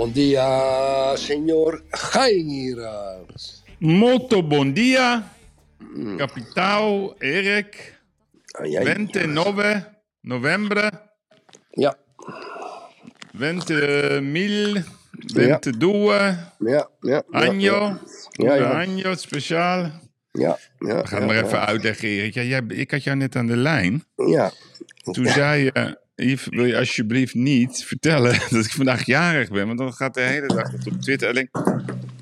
bom dia, senhor Geiras. Molto bom dia, kapitaal Erik, Ai, ai. 29 novembre, Ja, 20.000, 22 ja, ja. año, Ja, ja. año speciaal. Ja, ja. We gaan ja, maar ja. even uitleggen Erik. Ja, jij, ik had jou net aan de lijn. Ja, Toen zei je, Yves, wil je alsjeblieft niet vertellen dat ik vandaag jarig ben? Want dan gaat de hele dag op Twitter. Alleen,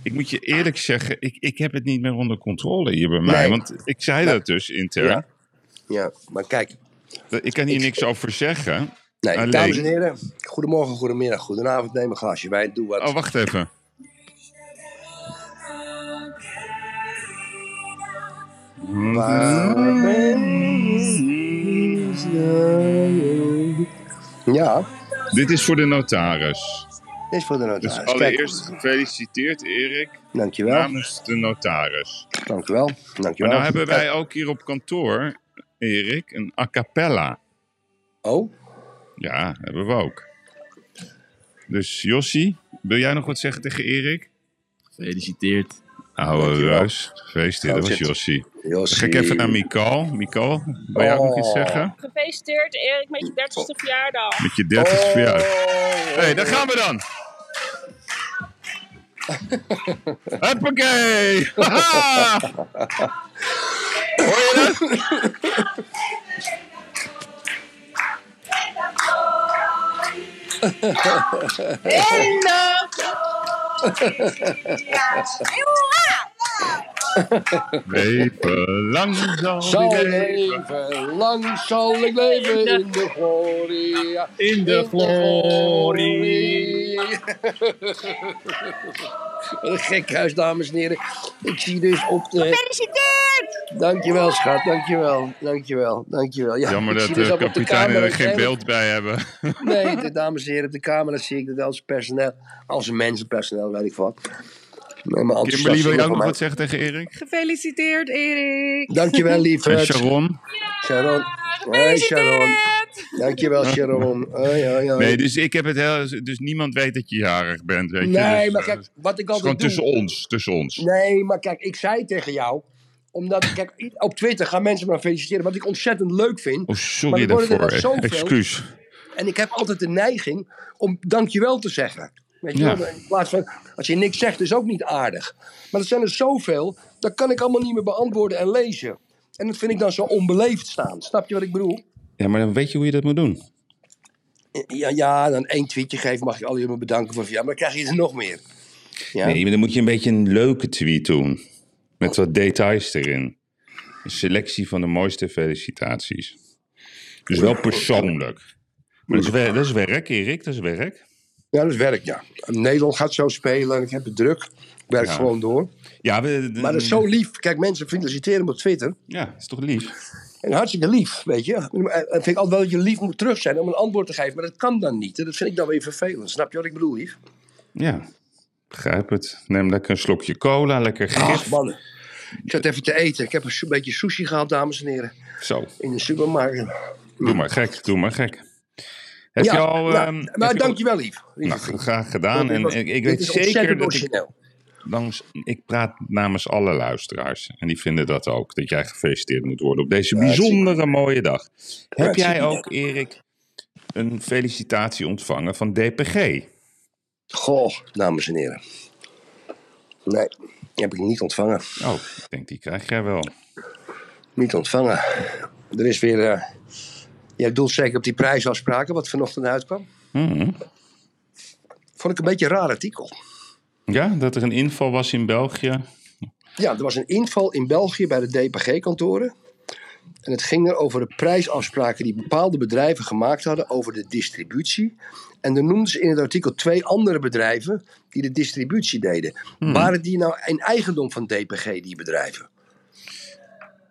ik moet je eerlijk zeggen, ik, ik heb het niet meer onder controle hier bij mij. Nee. Want ik zei dat dus intern. Ja. ja, maar kijk. Ik kan hier niks over zeggen. Nee, Alleen- dames en heren. Goedemorgen, goedemiddag, goedenavond. Neem een glaasje wijn, doe wat. Oh, wacht even. Waar? Ja, Dit is voor de notaris. dit is voor de Dus notaris. Kijk, allereerst gefeliciteerd, Erik, dankjewel, namens de notaris. dankjewel, Maar dankjewel. nou hebben wij ook hier op kantoor, Erik, een a cappella. Oh, Ja, hebben we ook. Dus Jossie, wil jij nog wat zeggen tegen Erik? Gefeliciteerd. Oude ruis. Gefeliciteerd, dat was. Jossie. Dan ga ik even naar Mikael. Mikael, wil jij ook nog iets Oh. zeggen? Gefeliciteerd Erik met je 30ste verjaardag. Met je 30 Oh. verjaardag. Hé, hey, daar gaan we dan. Hoppakee! Haha! Hoor je dat? Leven lang zal Zal die leven. leven, lang zal ik leven in de gloria. In de glorie. Wat een gek huis, dames en heren. Ik zie dus op de... Gefeliciteerd! Dankjewel, schat. Dankjewel. Dankjewel. Dankjewel. Ja, Jammer ik dat dus de op de kapitein camera er geen beeld bij hebben. Nee, de dames en heren, op de camera zie ik dat als personeel, als mensenpersoneel, weet ik wat. Nee, maar Kimberly, wil jij ook nog wat zeggen tegen Erik? Gefeliciteerd Erik! Dankjewel, En lieverd. Sharon? Sharon. Hoi, Sharon. Dankjewel, Sharon. Hoi, hoi, hoi. Nee, dus ik heb het heel... Dus niemand weet dat je jarig bent, weet je. Nee, Dus, maar eh, kijk, wat ik is gewoon altijd doe... tussen ons, tussen ons. Nee, maar kijk, ik zei tegen jou... Omdat, kijk, op Twitter gaan mensen me feliciteren. Wat ik ontzettend leuk vind. Oh, sorry worden daarvoor. Excuus. En ik heb altijd de neiging om dankjewel te zeggen. Weet je Ja. wel? In plaats van, als je niks zegt, is ook niet aardig. Maar er zijn er zoveel, dat kan ik allemaal niet meer beantwoorden en lezen. En dat vind ik dan zo onbeleefd staan. Snap je wat ik bedoel? Ja, maar dan weet je hoe je dat moet doen. Ja, ja dan één tweetje geven, mag je al jullie bedanken voor ja, maar dan krijg je er nog meer. Ja. Nee, maar dan moet je een beetje een leuke tweet doen. Met wat details erin. Een selectie van de mooiste felicitaties. Dus wel persoonlijk. Maar dat is, wer- dat is werk, Erik. Dat is werk. Ja, dat is werk, ja. Nederland gaat zo spelen en ik heb het druk. Ik werk Ja. gewoon door. Ja, we, Maar dat is zo lief. Kijk, mensen feliciteren me op Twitter. Ja, dat is toch lief? En hartstikke lief, weet je. En vind ik altijd wel dat je lief moet terug zijn om een antwoord te geven. Maar dat kan dan niet. En dat vind ik dan weer vervelend. Snap je wat ik bedoel, lief? Ja, begrijp het. Neem lekker een slokje cola, lekker gif. Ach, mannen. Ik zat even te eten. Ik heb een beetje sushi gehad, dames en heren. Zo, In de supermarkt. doe maar gek, doe maar gek. Heb ja, je al... nou, ehm, maar heb je al- dankjewel, Nou, vriend. graag gedaan. En was- ik, weet zeker dat ik, langs, ik praat namens alle luisteraars. En die vinden dat ook. Dat jij gefeliciteerd moet worden op deze bijzondere mooie dag. Heb jij ook, Erik, een felicitatie ontvangen van DPG? Goh, dames en heren. Nee, heb ik niet ontvangen. Oh, ik denk die krijg jij wel. Niet ontvangen. Er is weer... eh jij doelt zeker op die prijsafspraken wat vanochtend uitkwam. Mhm. Vond ik een beetje een raar artikel. Ja, dat er een inval was in België. Ja, er was een inval in België bij de DPG-kantoren. En het ging er over de prijsafspraken die bepaalde bedrijven gemaakt hadden over de distributie. En dan noemden ze in het artikel twee andere bedrijven die de distributie deden. Waren die nou in eigendom van DPG, die bedrijven?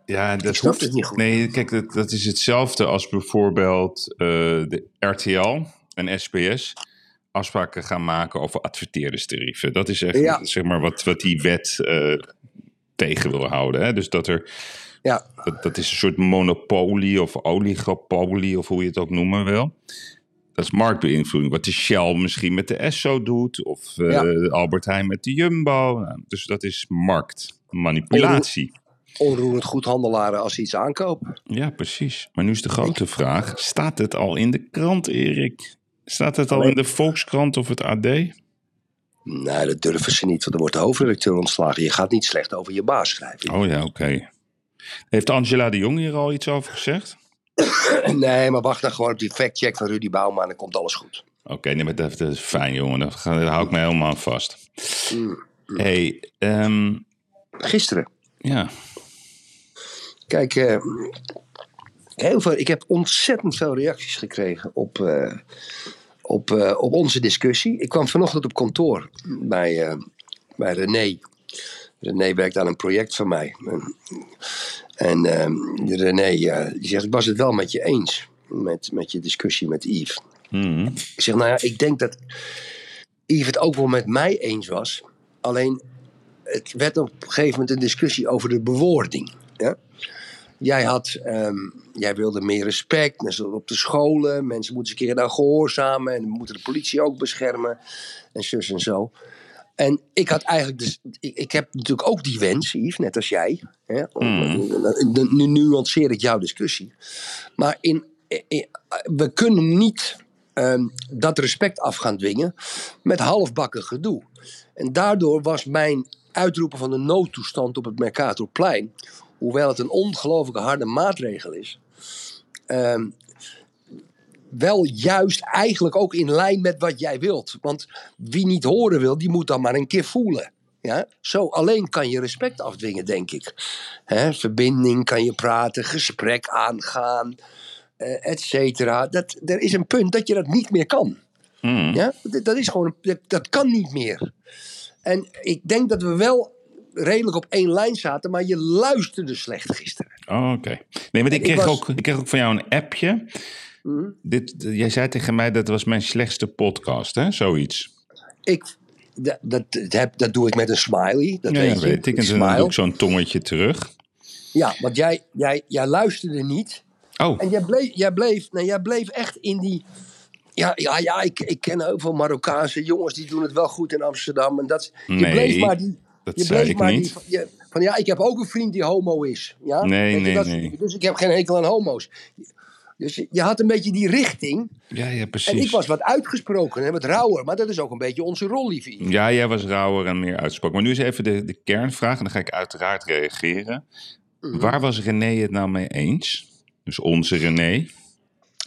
Ja, dat hoeft het niet goed. Nee, kijk, dat, dat is hetzelfde als bijvoorbeeld eh, de RTL en SBS afspraken gaan maken over adverteerderstarieven. Dat is echt Ja. zeg maar wat, wat die wet eh, tegen wil houden. Hè? Dus dat er Ja, dat, dat is een soort monopolie of oligopolie of hoe je het ook noemen wil. Dat is marktbeïnvloeding. Wat de Shell misschien met de Esso doet. Of eh, Ja. Albert Heijn met de Jumbo. Nou, dus dat is marktmanipulatie. Onroerend goedhandelaren als ze iets aankopen. Ja, precies. Maar nu is de grote vraag. Staat het al in de krant, Erik? Staat het al Nee. in de Volkskrant of het AD? Nee, dat durven ze niet, want dan wordt de hoofdredacteur ontslagen. Je gaat niet slecht over je baas schrijven. Oh ja, oké. Heeft Angela de Jong hier al iets over gezegd? Nee, maar wacht dan gewoon op die factcheck van Rudy Bouwman en dan komt alles goed. Oké, nee, maar dat, dat is fijn, jongen. Daar, hou ik me helemaal aan vast. Mm. hey, ehm, Gisteren, ja. Kijk, eh, heel veel, ik heb ontzettend veel reacties gekregen op, eh, op, eh, op onze discussie. Ik kwam vanochtend op kantoor bij, bij René. René werkt aan een project van mij. En, en eh, René die zegt, ik was het wel met je eens. Met, met je discussie met Yves. Mhm. Ik zeg, nou ja, ik denk dat Yves het ook wel met mij eens was. Alleen, het werd op een gegeven moment een discussie over de bewoording. Ja? Jij, had, ehm, jij wilde meer respect, zoals op de scholen. Mensen moeten eens een keer naar gehoorzamen. En moeten de politie ook beschermen. En zus en zo. En ik had eigenlijk dus, ik, ik heb natuurlijk ook die wens, Yves, net als jij. Hè? Nu- Nu nuanceer ik jouw discussie. Maar in, in- we kunnen niet ehm, dat respect af gaan dwingen met halfbakken gedoe. En daardoor was mijn uitroepen van de noodtoestand op het Mercatorplein, hoewel het een ongelooflijk harde maatregel is, ehm, wel juist eigenlijk ook in lijn met wat jij wilt. Want wie niet horen wil, die moet dan maar een keer voelen. Ja? Zo alleen kan je respect afdwingen, denk ik. Hè, verbinding, kan je praten, gesprek aangaan, eh, et cetera. Dat, er is een punt dat je dat niet meer kan. Mhm. Ja? Dat, dat is gewoon, dat, dat kan niet meer. En ik denk dat we wel redelijk op één lijn zaten, maar je luisterde slecht gisteren. Oh, oké. Nee, want ik ik kreeg, was- ook, ik kreeg ook van jou een appje. Mhm. Dit, jij zei tegen mij dat was mijn slechtste podcast, hè? Zoiets. Ik, dat, dat, heb- dat doe ik met een smiley. Dat ja, weet weet ik. En dan doe ik zo'n tongetje terug. Ja, want jij, jij, jij luisterde niet. Oh, En jij bleef, jij bleef, nee, jij bleef echt in die. Ja, ja, ja ik, ik ken heel veel Marokkaanse jongens die doen het wel goed in Amsterdam. En dat, je Nee, bleef maar die. Dat je zei ik maar niet. Van, je- van ja, ik heb ook een vriend die homo is. Ja? Nee, Weet nee, dat- nee. Dus ik heb geen hekel aan homo's. Dus je, je had een beetje die richting. ja, ja, precies. En ik was wat uitgesproken en wat rauwer. Maar dat is ook een beetje onze rol, liefie. Ja, jij was rauwer en meer uitgesproken. Maar nu is even de, de kernvraag, en dan ga ik uiteraard reageren. Mhm. Waar was René het nou mee eens? Dus onze René.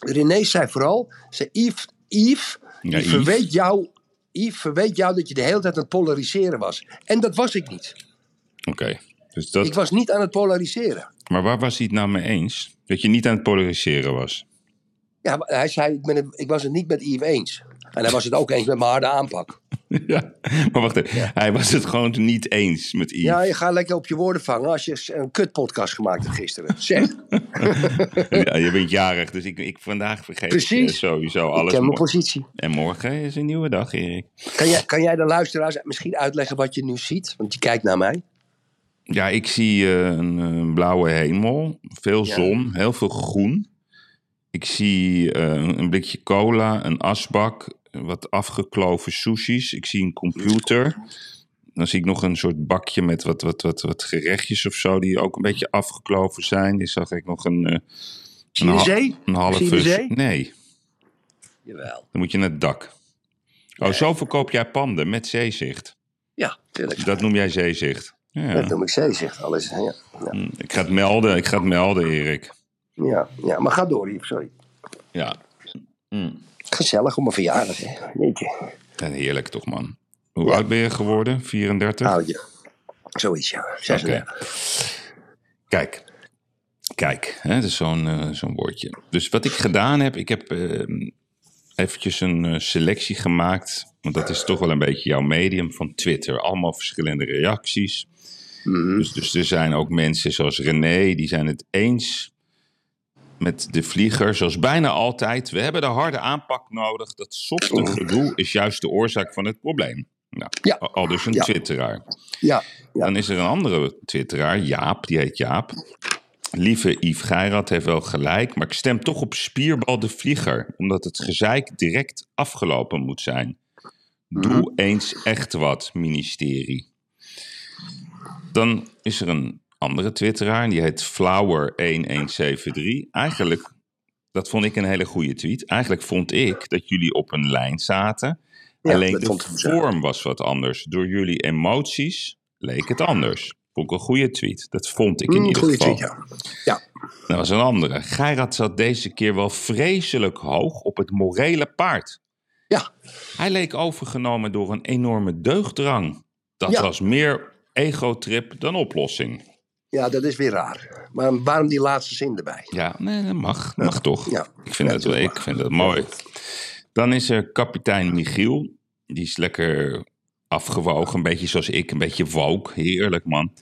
René zei vooral, zei Yves, Yves, Ja, Yves. verweet jou, Yves verweet jou dat je de hele tijd aan het polariseren was. En dat was ik niet. Oké. Dus dat, Ik was niet aan het polariseren. Maar waar was hij het nou mee eens? Dat je niet aan het polariseren was. Ja, hij zei, ik, ben het, ik was het niet met Yves eens. En hij was het ook eens met mijn harde aanpak. ja. Maar wacht even. Hij was het gewoon niet eens met Yves. Ja, je gaat lekker op je woorden vangen als je een kutpodcast gemaakt hebt gisteren. Zeg, Ja, je bent jarig, dus ik, ik vandaag vergeet Precies. ik, sowieso ik alles. ken mijn positie. en morgen is een nieuwe dag, Erik. Kan jij, kan jij de luisteraars misschien uitleggen wat je nu ziet? Want je kijkt naar mij. Ja, ik zie eh, een, eh, blauwe hemel, veel Ja. zon, heel veel groen. Ik zie eh, een blikje cola, een asbak, wat afgekloven sushis. Ik zie een computer. Dan zie ik nog een soort bakje met wat, wat, wat, wat gerechtjes of zo, die ook een beetje afgekloven zijn. Die zag ik nog een, eh, Zie je een, zee? een halve... Zie je de zee? Nee, Jawel. dan moet je naar het dak. Oh, zo verkoop jij panden met zeezicht. Ja, tuurlijk. Dat noem jij zeezicht. Ja. Dat noem ik zee, zegt alles. Ja, ja. Hm, Ik ga het melden, ik ga het melden, Erik. ja, ja, maar ga door, Yves, sorry. Ja. Hm. Gezellig om een verjaardag, hè. Weet je. En heerlijk toch, man. Hoe Ja. oud ben je geworden? 34? Oudje. Zoiets, ja. 36. Kijk, Kijk, hè, dat is zo'n eh, zo'n woordje. Dus wat ik gedaan heb, ik heb eh, eventjes een eh, selectie gemaakt. Want dat is toch wel een beetje jouw medium van Twitter. Allemaal verschillende reacties. Mhm. Dus, dus er zijn ook mensen zoals René, die zijn het eens met de vlieger. Zoals bijna altijd. We hebben de harde aanpak nodig. Dat softe gedoe is juist de oorzaak van het probleem. Nou, Ja. al dus een Ja. twitteraar. Ja, ja. Dan is er een andere twitteraar, Jaap, die heet Jaap. Lieve Yves Geirat heeft wel gelijk, maar ik stem toch op Spierbal de Vlieger. Omdat het gezeik direct afgelopen moet zijn. Doe eens echt wat, ministerie. Dan is er een andere twitteraar, die heet Flower1173. Eigenlijk, dat vond ik een hele goede tweet. Eigenlijk vond ik dat jullie op een lijn zaten. Ja, Alleen de vorm was wat anders. Door jullie emoties leek het anders. Vond ik een goede tweet. Dat vond ik in Mm, ieder goeie geval. tweet, ja. Ja, Dat was een andere. Geirat zat deze keer wel vreselijk hoog op het morele paard. ja. Hij leek overgenomen door een enorme deugdrang. Dat Ja. was meer egotrip dan oplossing. Ja, dat is weer raar. Maar waarom die laatste zin erbij? Ja, nee, dat mag. Mag toch. Ja. Ik, vind Ja, dat wel, ik vind dat mooi. Dan is er kapitein Michiel. Die is lekker afgewogen. Een beetje zoals ik. Een beetje woke. Heerlijk, man.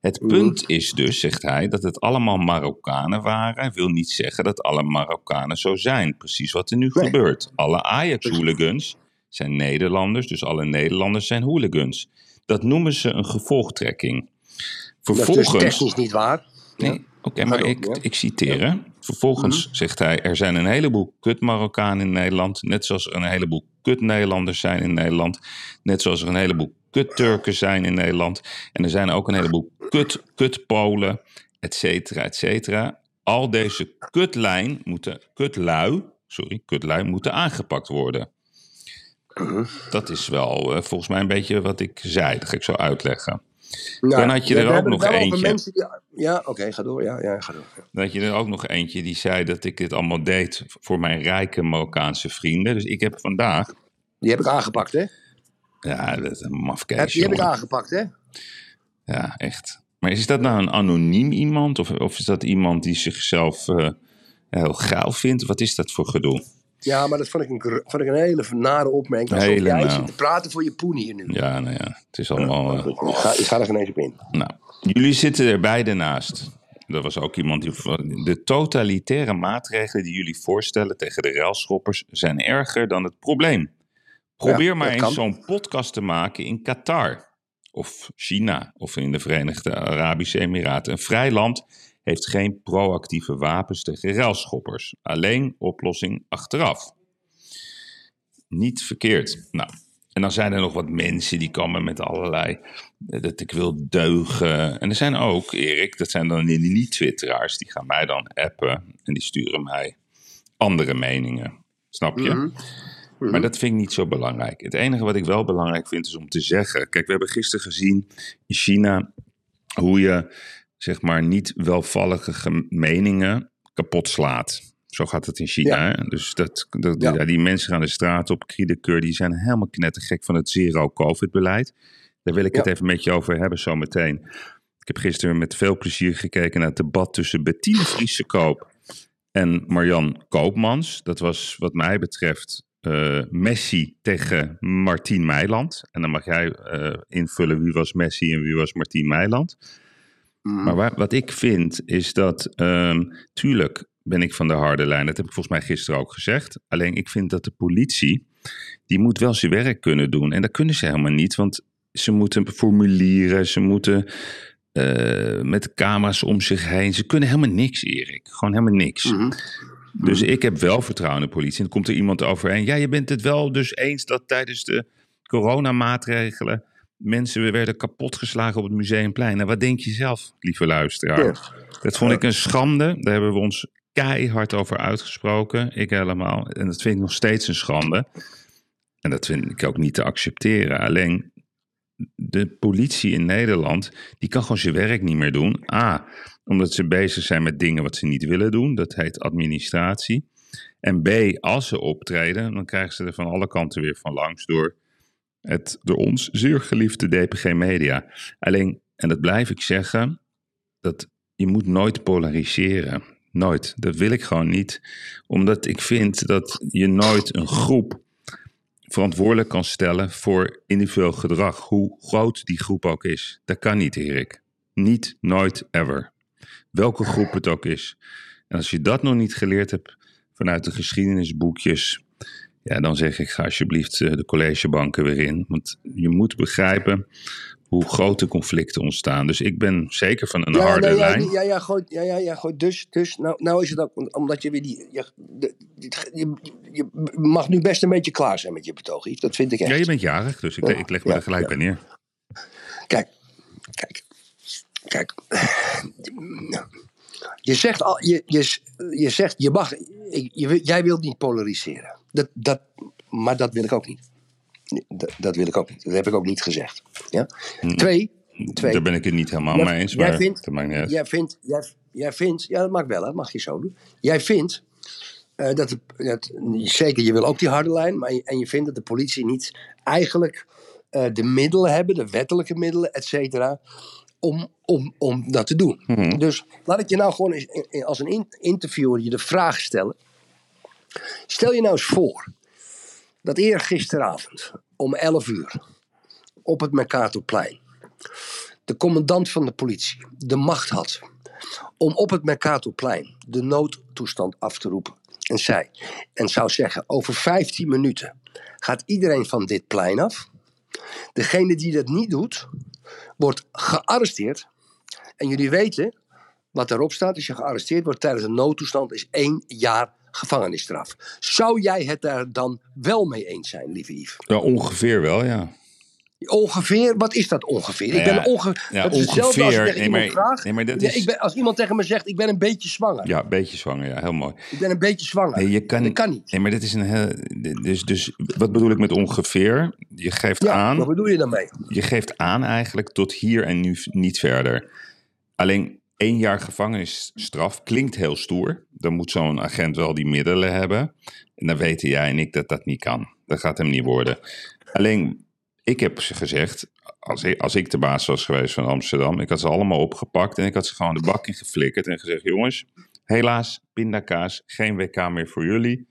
Het Mhm. punt is dus, zegt hij, dat het allemaal Marokkanen waren. Hij wil niet zeggen dat alle Marokkanen zo zijn. Precies wat er nu Nee. gebeurt. Alle Ajax-hooligans zijn Nederlanders. Dus alle Nederlanders zijn hooligans. Dat noemen ze een gevolgtrekking. Dat is dus Vervolgens... technisch niet waar. Nee, oké, maar ik, ja. ik citeer. hè. Vervolgens zegt hij, er zijn een heleboel kut-Marokkanen in Nederland. Net zoals er een heleboel kut-Nederlanders zijn in Nederland. Net zoals er een heleboel kut-Turken zijn in Nederland. En er zijn ook een heleboel kut-Kut-Polen, et cetera, et cetera. Al deze kutlijn moeten, kutlui, sorry, kutlui moeten aangepakt worden. Dat is wel eh, volgens mij een beetje wat ik zei. Dat ga ik zo uitleggen. Nou, Dan had je ja, er ook nog eentje. die- Ja, oké, ga door. Ja, ja, ga door. Ja. Dan had je er ook nog eentje die zei dat ik dit allemaal deed voor mijn rijke Marokkaanse vrienden. Dus ik heb vandaag. Die heb ik aangepakt, hè? Ja, dat is een mafkees. Die heb ik aangepakt, hè? Ja, echt. Maar is dat nou een anoniem iemand? Of, of is dat iemand die zichzelf eh, heel gaal vindt? Wat is dat voor gedoe? Ja, maar dat vond ik een, vond ik een hele nare opmerking. Alsof Hele jij nou. zit te praten voor je poen hier nu. Ja, nou ja, het is allemaal. eh, ik, ga, ik ga er geen eens op in. Nou, jullie zitten er beide naast. Dat was ook iemand die. De totalitaire maatregelen die jullie voorstellen tegen de railschoppers zijn erger dan het probleem. Probeer Ja, maar eens zo'n podcast te maken in Qatar. Of China. Of in de Verenigde Arabische Emiraten. Een vrij land heeft geen proactieve wapens tegen railschoppers. Alleen oplossing achteraf. Niet verkeerd. Nou, en dan zijn er nog wat mensen die komen met allerlei. eh, dat ik wil deugen. En er zijn ook, Erik, dat zijn dan die niet-twitteraars. Die gaan mij dan appen. En die sturen mij andere meningen. Snap je? Mhm. Maar dat vind ik niet zo belangrijk. Het enige wat ik wel belangrijk vind is om te zeggen. Kijk, we hebben gisteren gezien in China hoe je zeg maar niet welvallige ge- meningen kapot slaat. Zo gaat het in China. Ja. Dus dat, dat, Ja. ja, die mensen gaan de straat op, kriedekeur, die zijn helemaal knettergek van het zero-covid-beleid. Daar wil ik Ja. het even met je over hebben zometeen. Ik heb gisteren met veel plezier gekeken naar het debat tussen Bettine Friese Koop en Marjan Koopmans. Dat was wat mij betreft eh, Messi tegen Martien Meiland. En dan mag jij eh, invullen wie was Messi en wie was Martien Meiland. Mhm. Maar waar- wat ik vind is dat, ehm, tuurlijk ben ik van de harde lijn. Dat heb ik volgens mij gisteren ook gezegd. Alleen ik vind dat de politie, die moet wel zijn werk kunnen doen. En dat kunnen ze helemaal niet, want ze moeten formulieren, ze moeten eh, met camera's om zich heen. Ze kunnen helemaal niks, Erik. Gewoon helemaal niks. Mhm. Dus ik heb wel vertrouwen in de politie. En dan komt er iemand overheen. Ja, je bent het wel dus eens dat tijdens de coronamaatregelen mensen werden kapotgeslagen op het Museumplein. Nou, wat denk je zelf, lieve luisteraar? Ja. Dat vond ik een schande. Daar hebben we ons keihard over uitgesproken. Ik helemaal. En dat vind ik nog steeds een schande. En dat vind ik ook niet te accepteren. Alleen de politie in Nederland, die kan gewoon zijn werk niet meer doen. A, omdat ze bezig zijn met dingen wat ze niet willen doen. Dat heet administratie. En B, als ze optreden, dan krijgen ze er van alle kanten weer van langs door het door ons zeer geliefde DPG Media. Alleen, en dat blijf ik zeggen, dat je moet nooit polariseren. Nooit. Dat wil ik gewoon niet. Omdat ik vind dat je nooit een groep verantwoordelijk kan stellen voor individueel gedrag. Hoe groot die groep ook is. Dat kan niet, Erik. Niet, nooit, ever. Welke groep het ook is. En als je dat nog niet geleerd hebt vanuit de geschiedenisboekjes, ja, dan zeg ik ga alsjeblieft eh, de collegebanken weer in. Want je moet begrijpen hoe grote conflicten ontstaan. Dus ik ben zeker van een Ja, harde nee, ja, lijn. ja, ja, goed, ja, ja, ja, goed. Dus, dus nou, nou is het ook, omdat je weer die, je, je, je mag nu best een beetje klaar zijn met je betoog, Yves. Dat vind ik echt. Ja, je bent jarig, dus ik, ik leg me er gelijk bij neer. Kijk, kijk, kijk. Je zegt, al, je, je, je zegt, je mag, je, jij wilt niet polariseren. Dat, dat, maar dat wil ik ook niet. Dat, dat wil ik ook niet. Dat heb ik ook niet gezegd. Ja? Twee, twee. Daar ben ik het niet helemaal Jij- mee eens, jij maar vindt- dat maakt niet uit. Jij vindt, jij, jij vindt, ja dat mag wel, hè, mag je zo doen. Jij vindt eh, dat, dat, zeker je wil ook die harde lijn, maar je- en je vindt dat de politie niet eigenlijk eh, de middelen hebben, de wettelijke middelen, et cetera, om, om, om dat te doen. Mhm. Dus laat ik je nou gewoon eens, als een in- interviewer je de vraag stellen. Stel je nou eens voor dat eergisteravond om 11 uur op het Mercatorplein de commandant van de politie de macht had om op het Mercatorplein de noodtoestand af te roepen. En zei, en zou zeggen, over 15 minuten gaat iedereen van dit plein af. Degene die dat niet doet, wordt gearresteerd. En jullie weten wat daarop staat. Als je gearresteerd wordt tijdens een noodtoestand, is één jaar gevangenisstraf. Zou jij het daar dan wel mee eens zijn, lieve Yves? Ja, ongeveer wel, ja. Ongeveer, wat is dat ongeveer? Ik ben onge ja, als ik ongeveer. Nee, iemand maar- vraag. nee, maar dat is- ik ben, als iemand tegen me zegt, ik ben een beetje zwanger. Ja, een beetje zwanger, ja, heel mooi. Ik ben een beetje zwanger. Nee, je kan, dat kan niet. Nee, maar dit is een heel. Dus, dus wat bedoel ik met ongeveer? Je geeft Ja, aan. wat bedoel je daarmee? je geeft aan eigenlijk tot hier en nu niet verder. Alleen één jaar gevangenisstraf klinkt heel stoer. Dan moet zo'n agent wel die middelen hebben. En dan weten jij en ik dat dat niet kan. Dat gaat hem niet worden. Alleen, ik heb ze gezegd, als ik, als ik de baas was geweest van Amsterdam, ik had ze allemaal opgepakt en ik had ze gewoon de bak in geflikkerd en gezegd, jongens, helaas, pindakaas, geen WK meer voor jullie.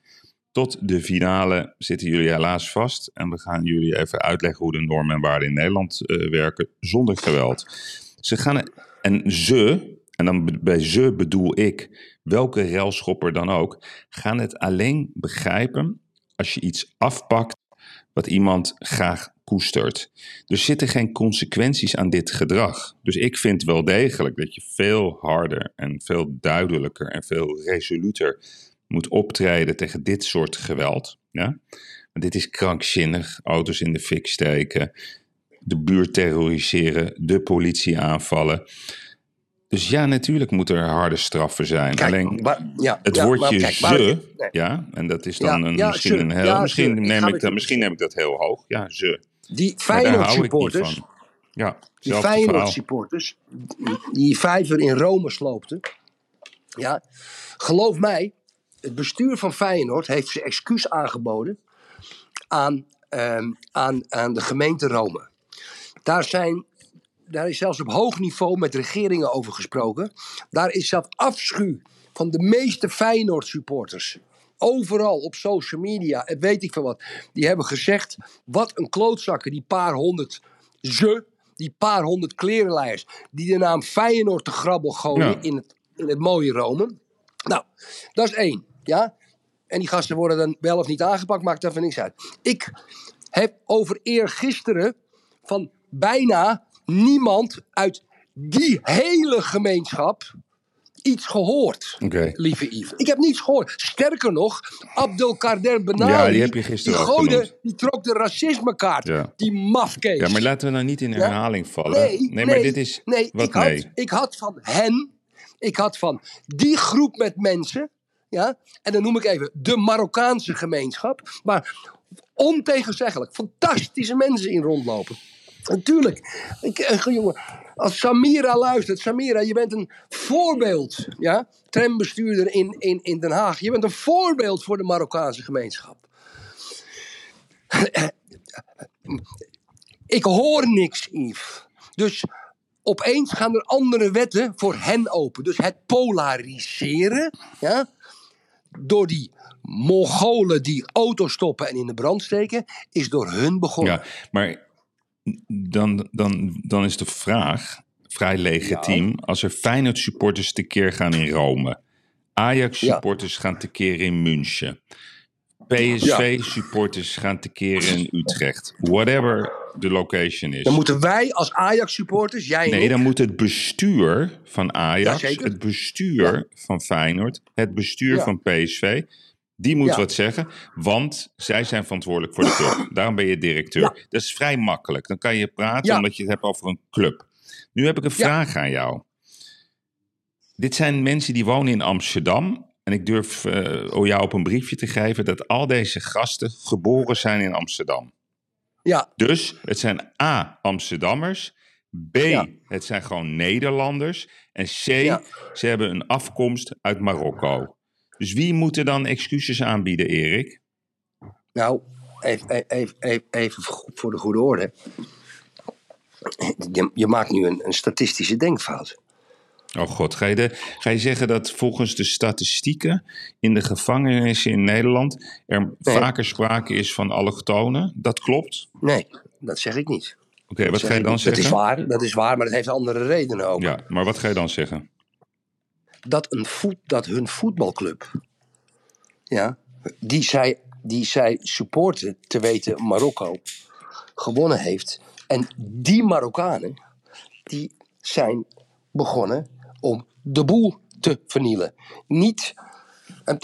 Tot de finale zitten jullie helaas vast. En we gaan jullie even uitleggen hoe de normen en waarden in Nederland eh, werken zonder geweld. Ze gaan, en ze, en dan bij ze bedoel ik welke railschopper dan ook, gaan het alleen begrijpen als je iets afpakt wat iemand graag koestert. Er zitten geen consequenties aan dit gedrag. Dus ik vind wel degelijk dat je veel harder en veel duidelijker en veel resoluter moet optreden tegen dit soort geweld. Ja? Want dit is krankzinnig. Auto's in de fik steken, de buurt terroriseren, de politie aanvallen. Dus ja, natuurlijk moeten er harde straffen zijn. Kijk, Alleen maar- ja, het ja, woordje maar kijk, maar- ze, nee. ja, en dat is dan een, misschien ze, een heel, misschien, ze. Ik neem ik dat, misschien neem ik dat heel hoog. Ja, ze. Die Maar daar Feyenoord hou ik niet supporters, van. Ja, die zelfde Feyenoord verhaal. supporters, die vijver in Rome sloopten. Ja, geloof mij, het bestuur van Feyenoord heeft zijn excuus aangeboden aan, ehm, aan, aan de gemeente Rome. Daar, zijn, daar is zelfs op hoog niveau met regeringen over gesproken. Daar is zelf afschuw van de meeste Feyenoord supporters. Overal op social media, en weet ik veel wat. Die hebben gezegd, wat een klootzakken, die paar honderd ze, die paar honderd klerenleiers, die de naam Feyenoord te grabbel gooien Ja. in, het, in het mooie Rome. Nou, dat is één, ja. En die gasten worden dan wel of niet aangepakt, maakt daarvan niks uit. Ik heb over eergisteren van bijna niemand uit die hele gemeenschap iets gehoord. Lieve Yves. Ik heb niets gehoord. Sterker nog, Abdelkader Benawi. Ja, die heb je gisteren die gooide, die trok de racismekaart. Ja. Die mafkees. Ja, maar laten we nou niet in Ja? herhaling vallen. Nee, nee, maar dit is. nee, wat ik, had, nee? ik had van hen, ik had van die groep met mensen, ja, en dan noem ik even de Marokkaanse gemeenschap, maar ontegenzeggelijk fantastische mensen in rondlopen. Natuurlijk, ik, eh, jongen, als Samira luistert, Samira, je bent een voorbeeld, ja, trambestuurder in, in, in Den Haag. Je bent een voorbeeld voor de Marokkaanse gemeenschap. ik hoor niks, Yves. Dus opeens gaan er andere wetten voor hen open. Dus het polariseren, ja, door die Mongolen die auto's stoppen en in de brand steken, is door hun begonnen. Ja, maar dan, dan, dan is de vraag vrij legitiem. Als er Feyenoord supporters tekeer gaan in Rome. Ajax supporters gaan tekeer in München. PSV supporters gaan tekeer in Utrecht. Whatever de location is. Dan moeten wij als Ajax supporters, jij en Nee, dan moet het bestuur van Ajax, Ja, het bestuur van Feyenoord, het bestuur Ja. van PSV, die moet Ja. wat zeggen, want zij zijn verantwoordelijk voor de club. Daarom ben je directeur. Ja. Dat is vrij makkelijk. Dan kan je praten Ja. omdat je het hebt over een club. Nu heb ik een vraag aan jou. Dit zijn mensen die wonen in Amsterdam. En ik durf eh, jou op een briefje te geven dat al deze gasten geboren zijn in Amsterdam. ja, Dus het zijn A, Amsterdammers. B, het zijn gewoon Nederlanders. En C, ze hebben een afkomst uit Marokko. Dus wie moet er dan excuses aanbieden, Erik? nou, even, even, even, even voor de goede orde. Je, je maakt nu een, een statistische denkfout. Oh god, ga je, de, ga je zeggen dat volgens de statistieken in de gevangenissen in Nederland er Nee. vaker sprake is van allochtonen? Dat klopt? Oké, Nee, dat zeg ik niet. wat Dat ga je dan zeggen? Dat is waar, dat is waar, maar dat heeft andere redenen ook. Ja, maar wat ga je dan zeggen? Dat, een voet, dat hun voetbalclub, ja, die, zij, die zij supporten, te weten Marokko, gewonnen heeft. En die Marokkanen, die zijn begonnen om de boel te vernielen. Niet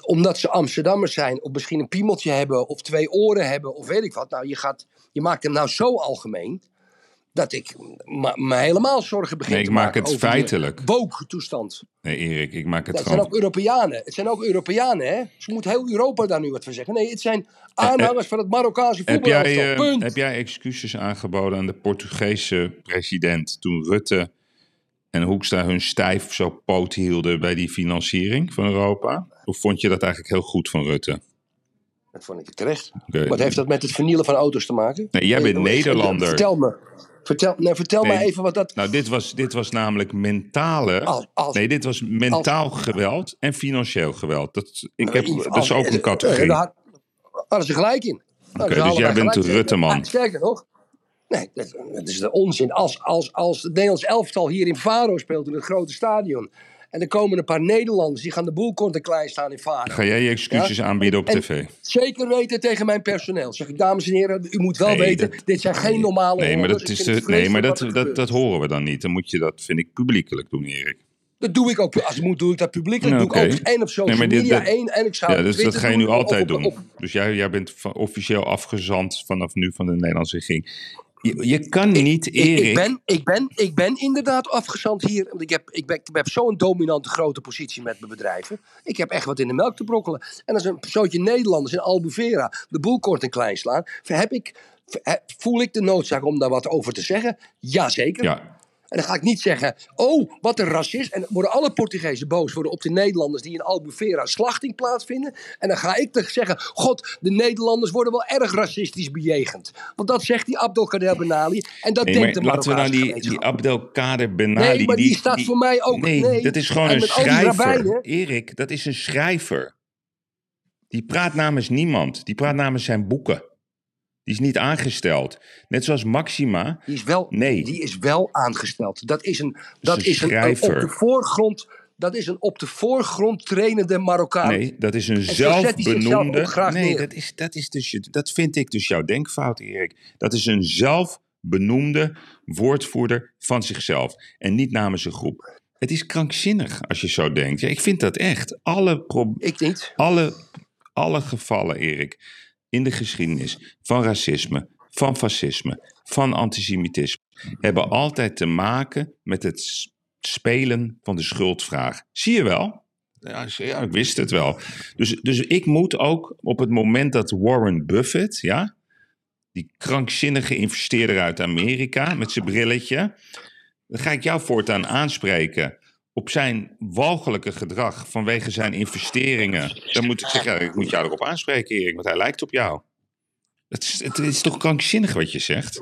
omdat ze Amsterdammers zijn, of misschien een piemeltje hebben, of twee oren hebben, of weet ik wat. Nou, je, gaat, je maakt hem nou zo algemeen. Dat ik me helemaal zorgen begin Nee, ik te maak maken het over feitelijk. de woke-toestand. Nee, Erik, ik maak het het zijn ook Europeanen. Het zijn ook Europeanen, hè? Ze moet heel Europa daar nu wat van zeggen. Nee, het zijn aanhangers van het Marokkaanse Heb jij, eh, heb jij excuses aangeboden aan de Portugese president toen Rutte en Hoekstra hun stijf zo poot hielden bij die financiering van Europa? Of vond je dat eigenlijk heel goed van Rutte? Dat vond ik terecht. Wat heeft dat met het vernielen van auto's te maken? Nee, jij bent Eh, Nederlander. Vertel me. Vertel, nee, vertel Nee. me even wat dat... Nou, dit was, dit was namelijk mentale. Als, als, Nee, dit was mentaal geweld en financieel geweld. Dat, ik heb, Yves, dat is ook een eh, categorie. Daar hadden ze gelijk in. Oké, ze dus jij bent. Rutte-man. Ah, Sterker nog. Nee, dat, dat is de onzin. Als, als, als het Nederlands elftal hier in Faro speelt in het grote stadion. En er komen een paar Nederlanders die gaan de boel kort en klein staan in Faro. Ga jij je excuses Ja? aanbieden op En- tv? Zeker weten tegen mijn personeel. Zeg ik, dames en heren, u moet wel Nee, weten, dat- dit zijn geen normale Nee, maar dat, is, eh, nee, maar dat, dat, dat horen we dan niet. Dan moet je dat, vind ik, publiekelijk doen, Erik. Dat doe ik ook. Als het moet, doe ik dat publiekelijk. Ja, doe ik ook één op social Nee, maar dit- media, dat- één. En ik zou Ja, dus dat ga je nu of altijd op- doen. Dus jij, jij bent officieel afgezand vanaf nu van de Nederlandse regering. Je, je kan niet, Ik, Erik... ik, ben, ik, ben, ik ben inderdaad afgezand hier. Want ik heb, ik ben, ik heb zo'n dominante grote positie met mijn bedrijven. Ik heb echt wat in de melk te brokkelen. En als een zootje Nederlanders in Albufera de boel kort en klein slaan, heb ik, voel ik de noodzaak om daar wat over te zeggen? Jazeker. Ja, En dan ga ik niet zeggen, oh, wat een racist. En worden alle Portugezen boos worden op de Nederlanders die in Albufeira slachting plaatsvinden. En dan ga ik zeggen, god, de Nederlanders worden wel erg racistisch bejegend. Want dat zegt die Abdelkader Benali. En dat nee, denkt maar de laten we nou die. Abdelkader Benali... Nee, maar die staat voor mij ook- Nee, nee. dat is gewoon En een schrijver. rabbijnen- Erik, dat is een schrijver. Die praat namens niemand. Die praat namens zijn boeken. Die is niet aangesteld. Net zoals Maxima. Die is wel, Nee. die is wel aangesteld. Dat is een, dat is een, op de voorgrond... Dat is een op de voorgrond trainende Marokkaan. Nee, dat is een zelfbenoemde. nee, neer. dat, is, dat, is dus, dat vind ik dus jouw denkfout, Erik. Dat is een zelfbenoemde woordvoerder van zichzelf. En niet namens een groep. Het is krankzinnig als je zo denkt. Ja, ik vind dat echt. Alle, Ik niet. alle, alle gevallen, Erik, in de geschiedenis van racisme, van fascisme, van antisemitisme, hebben altijd te maken met het spelen van de schuldvraag. Zie je wel? Ja, ik wist het wel. Dus, dus ik moet ook op het moment dat Warren Buffett, ja, die krankzinnige investeerder uit Amerika met zijn brilletje, dan ga ik jou voortaan aanspreken op zijn walgelijke gedrag vanwege zijn investeringen. Dan moet ik zeggen, ik moet jou erop aanspreken, Erik, want hij lijkt op jou. Het is, het is toch krankzinnig wat je zegt?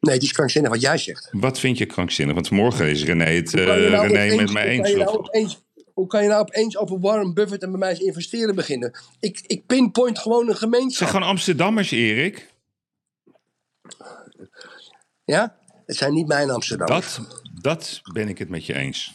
Nee, het is krankzinnig wat jij zegt. Wat vind je krankzinnig? Want morgen is René het eh, nou René opeens- met mij eens. nou opeens- Hoe kan je nou opeens over Warren Buffett en bij mij eens investeren beginnen? Ik, ik pinpoint gewoon een Het gemeenschap. zijn gewoon Amsterdammers, Erik. Ja? Het zijn niet mijn Amsterdammers. Dat, dat ben ik het met je eens.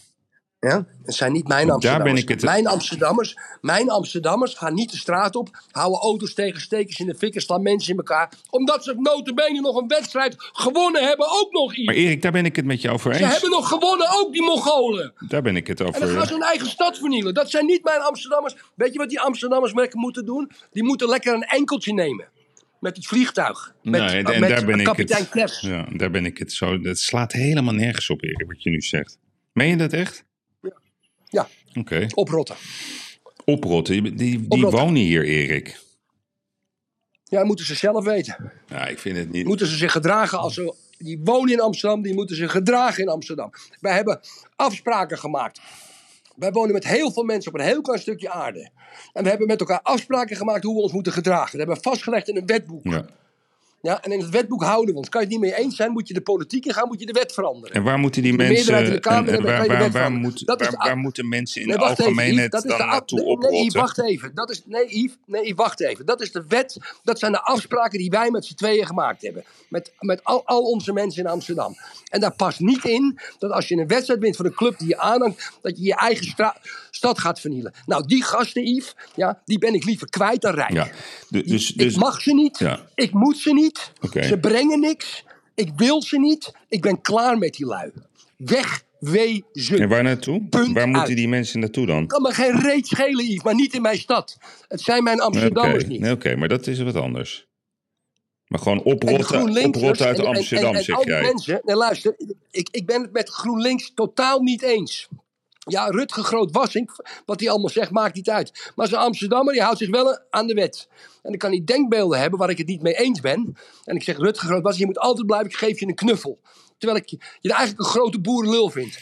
Ja? Het zijn niet mijn Daar Amsterdammers. ben ik het- Mijn Amsterdammers, mijn Amsterdammers gaan niet de straat op, houden auto's tegen stekers in de fik en slaan mensen in elkaar. Omdat ze notabene nog een wedstrijd gewonnen hebben, ook nog iets. Maar Erik, daar ben ik het met je over Ze eens. hebben nog gewonnen, ook die Mongolen. Daar ben ik het En dan over. gaan ze hun eigen stad vernielen. Dat zijn niet mijn Amsterdammers. Weet je wat die Amsterdammers lekker moeten doen? Die moeten lekker een enkeltje nemen. Met het vliegtuig. Met, Nee, met daar ben ik kapitein het. Klefs. Ja, daar ben ik het zo. Dat slaat helemaal nergens op, Erik, wat je nu zegt. Meen je dat echt? Ja, Oké. oprotten. Oprotten. Die, die, Oprotten. wonen hier, Erik. Ja, moeten ze zelf weten. Ja, ik vind het niet. Moeten ze zich gedragen als ze... Die wonen in Amsterdam, die moeten zich gedragen in Amsterdam. Wij hebben afspraken gemaakt. Wij wonen met heel veel mensen op een heel klein stukje aarde. En we hebben met elkaar afspraken gemaakt hoe we ons moeten gedragen. Dat hebben we vastgelegd in een wetboek. Ja. Ja, en in het wetboek houden we ons. Kan je het niet mee eens zijn, moet je de politiek in gaan, moet je de wet veranderen. En waar moeten die De mensen. in de Kamer en- waar, moet- moeten mensen in Nee, de algemeenheid dan naartoe nee, nee, oprotten? Yves, wacht even. Dat is, nee, Yves, nee, wacht even. Dat is de wet, dat zijn de afspraken die wij met z'n tweeën gemaakt hebben. Met, met al, al onze mensen in Amsterdam. En daar past niet in dat als je een wedstrijd wint van een club die je aanhangt, dat je je eigen stra- stad gaat vernielen. Nou, die gasten, Yves, ja, die ben ik liever kwijt dan rijk. Ja, du- dus, dus ik mag ze niet. Ja. Ik moet ze niet. Ze brengen niks. Ik wil ze niet. Ik ben klaar met die lui. Wegwezen. en waar naartoe? Punt waar moeten uit. die mensen naartoe dan? kan me geen reet schelen, Yves, maar niet in mijn stad. Het zijn mijn Amsterdammers niet. oké, maar dat is wat anders. Maar gewoon oprotten, oprotten uit en- Amsterdam, en, en, zeg jij. mensen, nee, luister, ik, ik ben het met GroenLinks totaal niet eens. Ja, Rutger Groot-Wassink, wat hij allemaal zegt, maakt niet uit. Maar zo'n Amsterdammer, die houdt zich wel aan de wet. En ik kan niet denkbeelden hebben waar ik het niet mee eens ben. En ik zeg, Rutger Groot-Wassink, je moet altijd blijven, ik geef je een knuffel. Terwijl ik je, eigenlijk een grote boerenlul vind.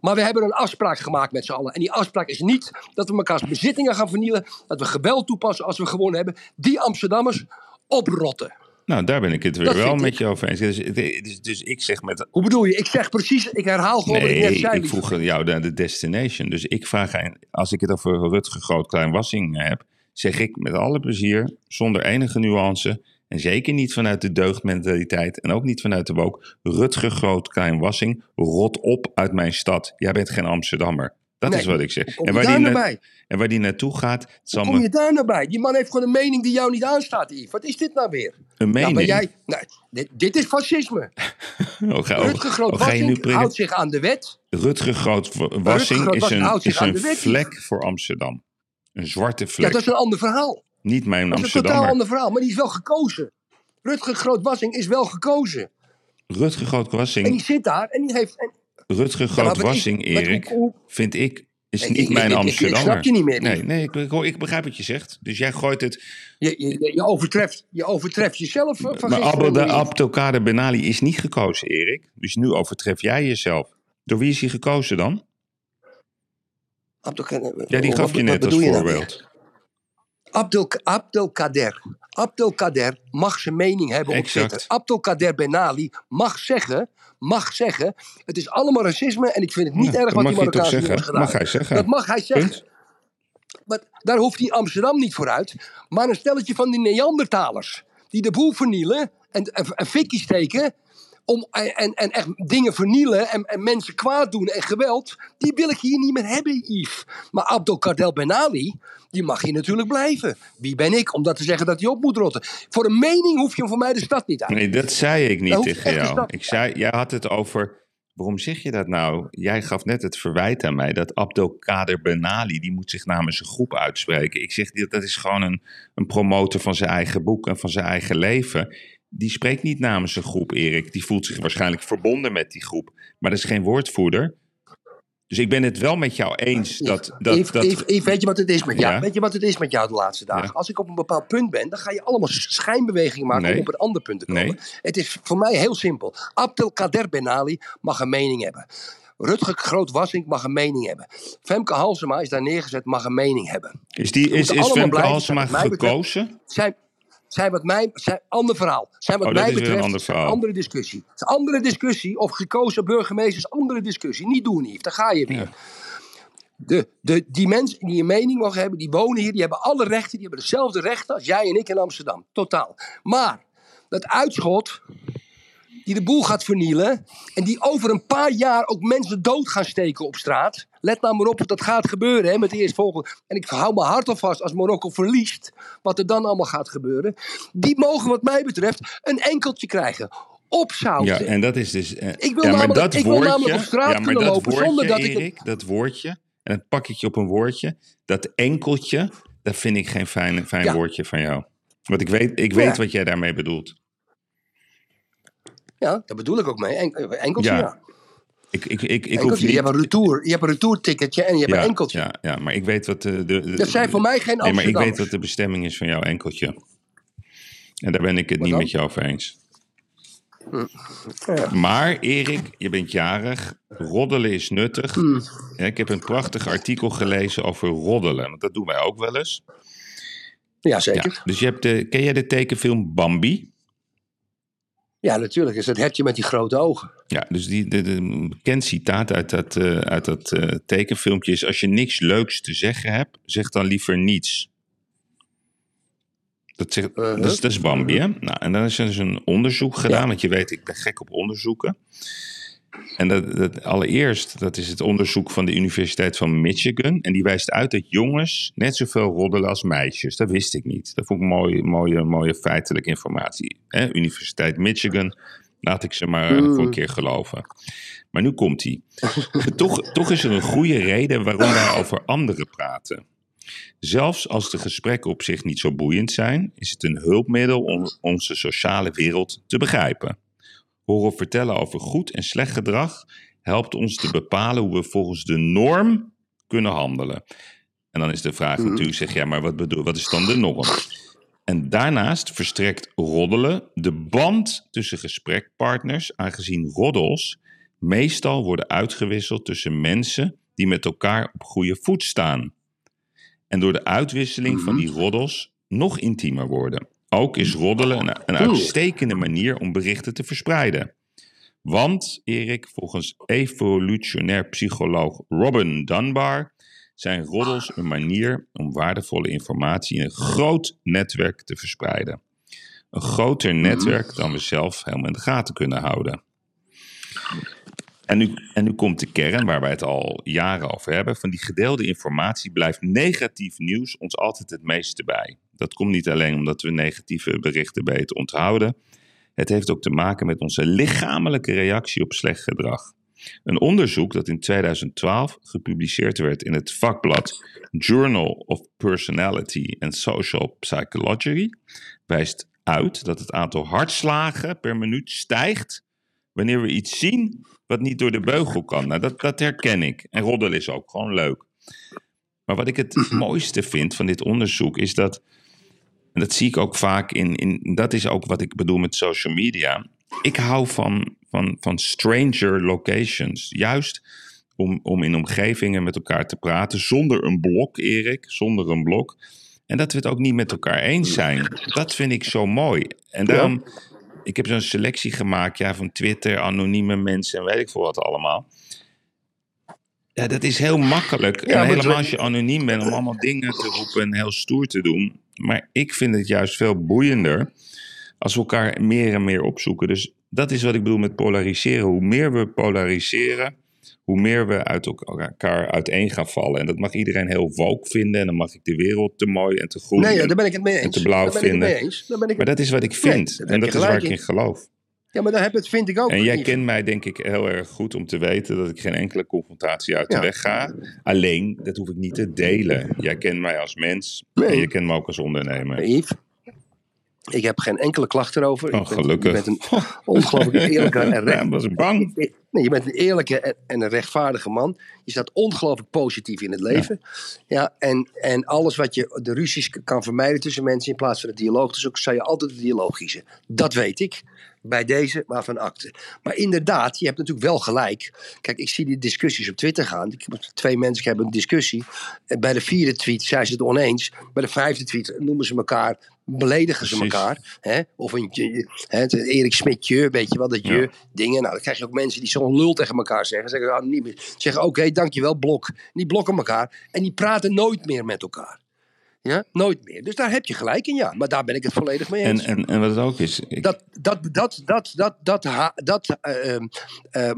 Maar we hebben een afspraak gemaakt met z'n allen. En die afspraak is niet dat we mekaars bezittingen gaan vernielen. Dat we geweld toepassen als we gewonnen hebben. Die Amsterdammers oprotten. Nou, daar ben ik het weer Dat wel met ik. je over eens. Dus, dus, dus ik zeg met... Hoe bedoel je? Ik zeg precies, ik herhaal gewoon wat ik net Nee, zei. ik vroeg jou naar de destination. Dus ik vraag aan, als ik het over Rutger Groot-Klein Wassing heb, zeg ik met alle plezier, zonder enige nuance, en zeker niet vanuit de deugdmentaliteit en ook niet vanuit de woke, Rutger Groot-Klein Wassing, rot op uit mijn stad. Jij bent geen Amsterdammer. Dat Nee, is wat ik zeg. Kom En waar, daar die naar na- bij? en waar die naartoe gaat, zal Kom je daar naar bij? Die man heeft gewoon een mening die jou niet aanstaat, Yves. Wat is dit nou weer? een Ja, mening. maar jij, nee, dit, dit is fascisme. Oh, ga, oh, Rutger oh, ga je nu Groot-Wassink houdt zich aan de wet. Rutger Groot-Wassing is Groot-Wassink een, is een wet. vlek voor Amsterdam. Een zwarte Ja, vlek. dat is een ander verhaal. Niet mijn Dat is een totaal ander verhaal. Maar die is wel gekozen. Rutger Groot-Wassink is wel gekozen. Rutger En die zit daar en die heeft... En, Rutger Groot-Wassing, Erik, hoe- vind ik, is niet ik- mijn ik- ik- ik Amsterdammer. snap je niet meer, Nee, nee ik, ik, ik begrijp wat je zegt. Dus jij gooit het. je, je, je, overtreft, je overtreft jezelf eh, van Maar Yves. Abdelkader Benali is niet gekozen, Erik. Dus nu overtref jij jezelf. Door wie is hij gekozen dan? Abdelkader- Ja, die wat- gaf je net als voorbeeld. Abdel, Abdelkader. Abdelkader mag zijn mening hebben op Exact. Twitter. Abdelkader Benali mag zeggen, mag zeggen, het is allemaal racisme en ik vind het niet Ja, erg wat die Marokkaanse jongens gedaan Mag hij zeggen. Dat mag hij zeggen. Punt. Maar daar hoeft hij Amsterdam niet vooruit. Maar een stelletje van die Neandertalers. Die de boel vernielen en, en, en fikkie steken. Om, en, en echt dingen vernielen en, en mensen kwaad doen en geweld. Die wil ik hier niet meer hebben, Yves. Maar Abdelkader Benali, die mag hier natuurlijk blijven. Wie ben ik om dat te zeggen dat hij op moet rotten? Voor een mening hoef je hem voor mij de stad niet uit. Nee, dat zei ik niet tegen jou. Ik zei, jij had het over. Waarom zeg je dat nou? Jij gaf net het verwijt aan mij dat Abdelkader Benali, die moet zich namens een groep uitspreken. Ik zeg, dat is gewoon een, een promotor van zijn eigen boek en van zijn eigen leven. Die spreekt niet namens een groep, Erik. Die voelt zich waarschijnlijk verbonden met die groep. Maar dat is geen woordvoerder. Dus ik ben het wel met jou eens dat... dat, Yves, dat Yves, Yves, weet je wat het is met jou? Ja. Weet je wat het is met jou de laatste dagen? Ja. Als ik op een bepaald punt ben, dan ga je allemaal schijnbewegingen maken Nee. om op een ander punt te komen. Nee. Het is voor mij heel simpel. Abdelkader Benali mag een mening hebben. Rutger Groot-Wassink mag een mening hebben. Femke Halsema is daar neergezet, mag een mening hebben. is, die, is, is Femke Halsema gekozen? Zij, zijn wat mij, zijn, ander verhaal. Zijn wat Oh, mij een betreft ander verhaal. andere discussie. Het is een andere discussie of gekozen burgemeesters, andere discussie. Niet doen, Yves, daar ga je weer. Ja. De, de, die mensen die een mening mogen hebben, die wonen hier, die hebben alle rechten, die hebben dezelfde rechten als jij en ik in Amsterdam. Totaal. Maar dat uitschot, die de boel gaat vernielen en die over een paar jaar ook mensen dood gaan steken op straat. Let nou maar op, dat gaat gebeuren hè, met de eerstvolgende. En ik hou mijn hart al vast als Marokko verliest, wat er dan allemaal gaat gebeuren. Die mogen wat mij betreft een enkeltje krijgen. Opzouten. Ja, en dat is dus. eh, Ik wil ja, namelijk- dat ik wil woordje, namelijk op straat ja, maar kunnen dat lopen woordje, zonder dat ik het- dat woordje, en dan pak ik je op een woordje, dat enkeltje, dat vind ik geen fijn, fijn Ja. woordje van jou. Want ik weet, ik weet wat jij daarmee bedoelt. Ja, daar bedoel ik ook mee. En, enkeltje, Ja. Ik, ik, ik, ik hoef Enkeltje. niet. Je hebt een retour, je hebt een retourticketje en je hebt ja, een enkeltje. Ja, ja, maar ik weet wat de. de, de- Dat zijn voor mij geen Nee, maar ik weet wat de bestemming is van jouw enkeltje. En daar ben ik het Wat niet dan? met je over eens. Ja. Maar Erik, je bent jarig. Roddelen is nuttig. Ja, ik heb een prachtig artikel gelezen over roddelen. Want dat doen wij ook wel eens. Ja, Ja, zeker. dus je hebt de, ken jij de tekenfilm Bambi? Ja, natuurlijk. is het hertje met die grote ogen. Ja, dus die, de, bekend citaat uit dat, eh, uit dat eh, tekenfilmpje is... als je niks leuks te zeggen hebt, zeg dan liever niets. Dat, zegt, Uh-huh. dat, is, dat is Bambi, hè? Nou, en dan is er dus een onderzoek gedaan, want je weet, ik ben gek op onderzoeken. En dat, dat, allereerst, dat is het onderzoek van de Universiteit van Michigan. En die wijst uit dat jongens net zoveel roddelen als meisjes. Dat wist ik niet. Dat vond ik mooie, mooie, mooie feitelijke informatie. Hè? Universiteit Michigan, laat ik ze maar Mm. voor een keer geloven. Maar nu komt hij. toch, toch is er een goede reden waarom wij over anderen praten. Zelfs als de gesprekken op zich niet zo boeiend zijn, is het een hulpmiddel om onze sociale wereld te begrijpen. Horen vertellen over goed en slecht gedrag helpt ons te bepalen hoe we volgens de norm kunnen handelen. En dan is de vraag Mhm. natuurlijk, zeg ja, maar wat, bedoel, wat is dan de norm? En daarnaast verstrekt roddelen de band tussen gesprekpartners, aangezien roddels meestal worden uitgewisseld tussen mensen die met elkaar op goede voet staan. En door de uitwisseling van die roddels nog intiemer worden. Ook is roddelen een, een uitstekende manier om berichten te verspreiden. Want, Erik, volgens evolutionair psycholoog Robin Dunbar zijn roddels een manier om waardevolle informatie in een groot netwerk te verspreiden. Een groter netwerk dan we zelf helemaal in de gaten kunnen houden. En nu, en nu komt de kern waar wij het al jaren over hebben. Van die gedeelde informatie blijft negatief nieuws ons altijd het meeste bij. Dat komt niet alleen omdat we negatieve berichten beter onthouden. Het heeft ook te maken met onze lichamelijke reactie op slecht gedrag. Een onderzoek dat in 2012 gepubliceerd werd in het vakblad Journal of Personality and Social Psychology wijst uit dat het aantal hartslagen per minuut stijgt wanneer we iets zien wat niet door de beugel kan. Nou, dat, dat herken ik. En roddelen is ook gewoon leuk. Maar wat ik het mooiste vind van dit onderzoek is dat, en dat zie ik ook vaak in, in dat is ook wat ik bedoel met social media. Ik hou van, van, van stranger locations. Juist om, om in omgevingen met elkaar te praten zonder een blok, Erik, zonder een blok. En dat we het ook niet met elkaar eens zijn. Dat vind ik zo mooi. En daarom, ik heb zo'n selectie gemaakt ja, van Twitter, anonieme mensen en weet ik veel wat allemaal. Ja, dat is heel makkelijk. Ja, en helemaal het- als je anoniem bent om allemaal dingen te roepen en heel stoer te doen. Maar ik vind het juist veel boeiender als we elkaar meer en meer opzoeken. Dus dat is wat ik bedoel met polariseren. Hoe meer we polariseren, hoe meer we uit elkaar uiteen gaan vallen. En dat mag iedereen heel woke vinden. En dan mag ik de wereld te mooi en te groen. Nee, ja, daar ben ik het mee en eens. te blauw daar ben ik het vinden. mee eens. Daar ben ik Maar dat is wat ik vind. en dat is waar ik in geloof. Ja, maar daar heb het, vind ik ook. En jij kent mij denk ik heel erg goed om te weten dat ik geen enkele confrontatie uit de Ja. weg ga. Alleen, dat hoef ik niet te delen. Jij kent mij als mens Nee. en je kent me ook als ondernemer. Yves, ik heb geen enkele klacht erover. Oh, Je bent- gelukkig. Je bent een ongelooflijk eerlijke en Ja, recht, ik was bang. Nee, je bent een eerlijke en- en een rechtvaardige man. Je staat ongelooflijk positief in het leven. Ja. en, en alles wat je, de ruzies kan vermijden tussen mensen in plaats van de dialoog te zoeken, zou je altijd de dialoog kiezen. Dat weet ik. Bij deze waarvan akte. Maar inderdaad, je hebt natuurlijk wel gelijk. Kijk, ik zie die discussies op Twitter gaan. Twee mensen hebben een discussie. En Bij de vierde tweet zijn ze het oneens. Bij de vijfde tweet noemen ze elkaar, beledigen ze Precies. elkaar. Hè? Of een hè, het Erik Smitje, weet je wel, dat je Ja. dingen. Nou, dan krijg je ook mensen die zo'n lul tegen elkaar zeggen. Zeggen, ah, niet meer. zeggen oké, dankjewel, blok. Die blokken elkaar. En die praten nooit meer met elkaar. Ja, nooit meer. Dus daar heb je gelijk in, ja. Maar daar ben ik het volledig mee eens. En, en, en wat het ook is, ik, Dat, dat, dat, dat, dat, dat, ha- dat, eh, ehm, eh,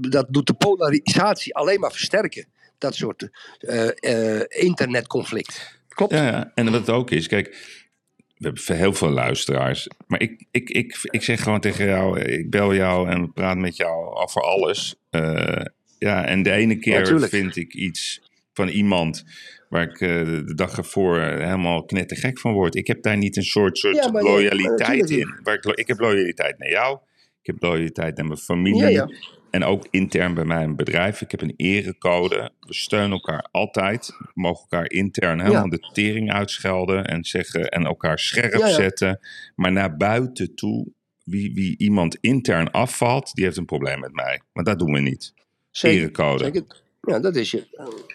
dat doet de polarisatie alleen maar versterken. Dat soort eh, internetconflict. Klopt. Ja, ja, en wat het ook is, kijk, we hebben heel veel luisteraars. Maar ik, ik, ik, ik zeg gewoon tegen jou, ik bel jou en we praten met jou over alles. Ja, en de ene keer vind ik iets van iemand waar ik eh, de dag ervoor helemaal knettergek van word. Ik heb daar niet een soort, soort Ja, maar ja, loyaliteit in. Waar ik, lo- ik heb loyaliteit naar jou, ik heb loyaliteit naar mijn familie. Ja. En ook intern bij mijn bedrijf. Ik heb een erecode. We steunen elkaar altijd. We mogen elkaar intern helemaal de tering uitschelden. En zeggen en elkaar scherp zetten. Maar naar buiten toe, wie, wie iemand intern afvalt, die heeft een probleem met mij. Maar dat doen we niet. Zeker. Erecode. Zeker. Ja, dat is je.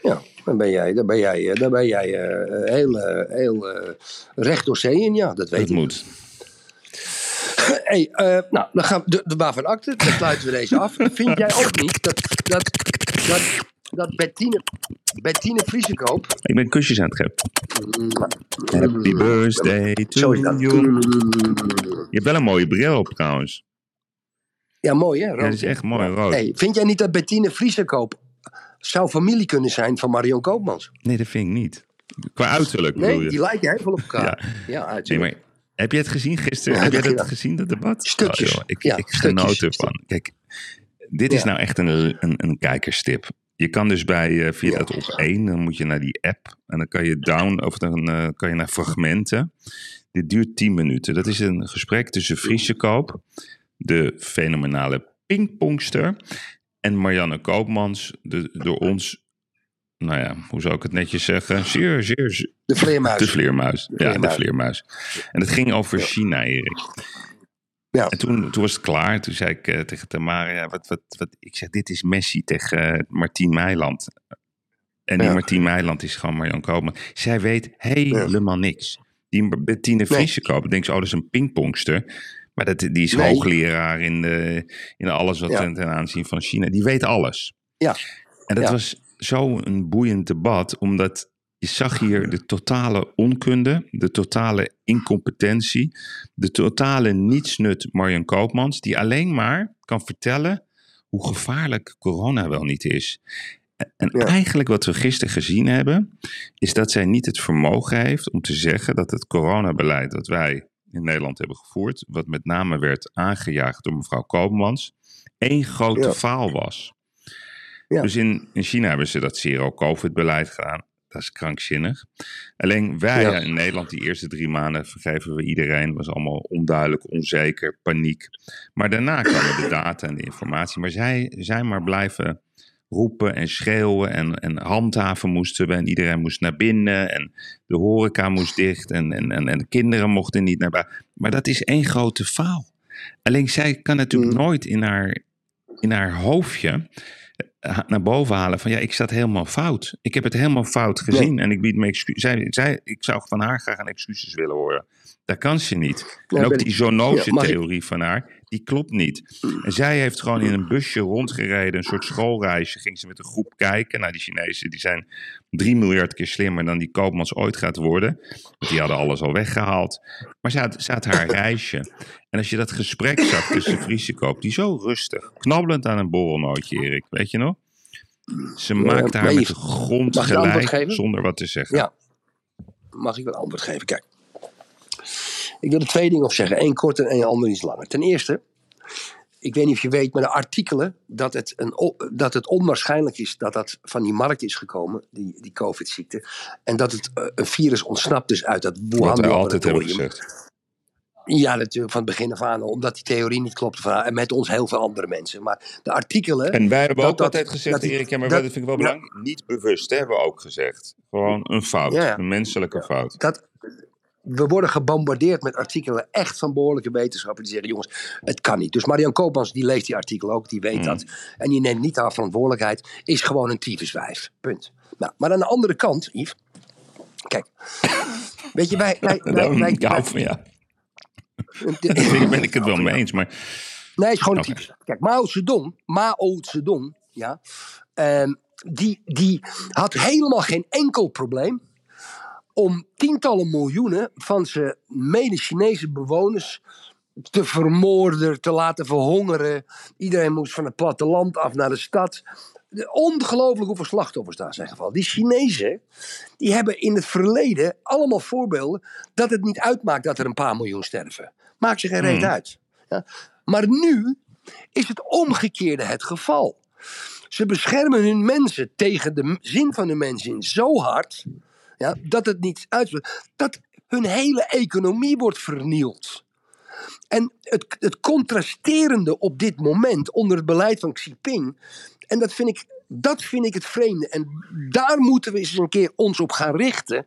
Ja, dan ben jij, dan ben jij, eh, dan ben jij eh, heel, eh, heel eh, recht door zee in. Ja, dat weet Dat ik. moet. Hey, nou, dan gaan we de, de waarvan akte. Dan sluiten we deze af. Vind jij ook niet dat, dat, dat, dat Bettine, Bettine Vriesekoop... Ik ben kusjes aan het geven. Happy birthday to Zo is dat. you. Je hebt wel een mooie bril op trouwens. Ja, mooi hè? Ja, rood, dat is echt mooi rood. Hey, vind jij niet dat Bettine Vriesekoop zou familie kunnen zijn van Marion Koopmans? Nee, dat vind ik niet. Qua uiterlijk bedoel Nee, je. die lijken heel veel op elkaar. Ja, Nee, maar heb je het gezien gisteren? Ja, heb je dat- gezien, dat debat? Stukjes. Oh, ik Ja, ik stukjes. genoot ervan. Kijk, dit is nou echt een, een, een kijkerstip. Je kan dus bij, eh, via dat op één, dan moet je naar die app. En dan kan je down, of dan eh, kan je naar fragmenten. Dit duurt 10 minuten. Dat is een gesprek tussen Friese Koop, de fenomenale pingpongster, en Marianne Koopmans, de, door ons, nou ja, hoe zou ik het netjes zeggen? Zeer, zeer, De vleermuis. de vleermuis. Ja, de vleermuis. En het ging over China, Erik. Ja. En toen, toen was het klaar. Toen zei ik eh, tegen Tamara, ja, wat, wat, wat, ik zeg, dit is Messi tegen eh, Martien Meiland. En die Ja. Martien Meiland is gewoon Marjan Koopman. Zij weet helemaal niks. Die Bettine. Friese kopen, denkt ze, oh, dat is een pingpongster. Maar dat, die is Nee. hoogleraar in, de, in alles wat Ja. ten, aanzien van China. Die weet alles. Ja. En dat Ja. was zo'n boeiend debat, omdat je zag hier de totale onkunde, de totale incompetentie, de totale nietsnut Marjan Koopmans, die alleen maar kan vertellen hoe gevaarlijk corona wel niet is. En Ja. eigenlijk wat we gisteren gezien hebben, is dat zij niet het vermogen heeft om te zeggen dat het coronabeleid dat wij in Nederland hebben gevoerd, wat met name werd aangejaagd door mevrouw Koopmans, één grote Ja. faal was. Ja. Dus in, in China hebben ze dat zero-covid-beleid gedaan. Dat is krankzinnig. Alleen wij Ja. in Nederland, die eerste drie maanden, vergeven we iedereen. was allemaal onduidelijk, onzeker, paniek. Maar daarna kwamen de data en de informatie. Maar zij zijn maar blijven roepen en schreeuwen en, en handhaven moesten we. En iedereen moest naar binnen en de horeca moest dicht en, en, en, en de kinderen mochten niet naar buiten. Maar dat is één grote faal. Alleen zij kan natuurlijk Mm. nooit in haar, in haar hoofdje eh, naar boven halen van ja, ik zat helemaal fout. Ik heb het helemaal fout gezien en ik bied me excuus. Zij, zij, ik zou van haar graag een excuses willen horen. Dat kan ze niet. En ook die ik- zoonose-theorie van haar, die klopt niet. En zij heeft gewoon in een busje rondgereden, een soort schoolreisje. Ging ze met een groep kijken. Nou, die Chinezen die zijn drie miljard keer slimmer dan die koopmans ooit gaat worden. Want die hadden alles al weggehaald. Maar ze had, ze had haar reisje. En als je dat gesprek zag tussen Friese koop, die zo rustig, knabbelend aan een borrelnootje, Erik, weet je nog? Ze maakte haar met de grond gelijk zonder wat te zeggen. Ja. Mag ik wel antwoord geven? Kijk. Ik wil er twee dingen op zeggen. Eén kort en één ander iets langer. Ten eerste, ik weet niet of je weet, maar de artikelen dat het, een, dat het onwaarschijnlijk is dat dat van die markt is gekomen, die, die COVID-ziekte. En dat het eh, een virus ontsnapt is uit dat Wuhan-laboratorium. gezegd. Ja, natuurlijk, van het begin af aan, omdat die theorie niet klopt. van- En met ons heel veel andere mensen. Maar de artikelen. En wij hebben Dat- ook dat- altijd gezegd, dat Erik, ja, maar dat- dat vind ik wel ja. belangrijk. Niet bewust, hè, hebben we ook gezegd. Gewoon een fout, ja. een menselijke fout. Dat, we worden gebombardeerd met artikelen echt van behoorlijke wetenschappers die zeggen: jongens, het kan niet. Dus Marian Koopmans, die leest die artikel ook, die weet dat. En die neemt niet haar verantwoordelijkheid, is gewoon een tyfuswijf. Punt. Nou, maar aan de andere kant, Yves. Kijk, weet je, wij. wij, wij, van ja. Daar ben ik het wel mee eens. Maar Nee, het is gewoon een Oké. typus. Kijk, Mao Zedong, Mao Zedong, ja, ehm, die, die had helemaal geen enkel probleem om tientallen miljoenen van zijn mede-Chinese bewoners te vermoorden, te laten verhongeren. Iedereen moest van het platteland af naar de stad. De- Ongelooflijk hoeveel slachtoffers daar zijn gevallen. Die Chinezen, die hebben in het verleden allemaal voorbeelden dat het niet uitmaakt dat er een paar miljoen sterven. Maakt ze geen reet uit. Ja. Maar nu is het omgekeerde het geval. Ze beschermen hun mensen tegen de zin van hun mensen zo hard ja, dat het niet uitmaakt. Dat hun hele economie wordt vernield. En het, het contrasterende op dit moment onder het beleid van Xi Jinping. En dat vind ik, dat vind ik het vreemde. En daar moeten we eens een keer ons op gaan richten.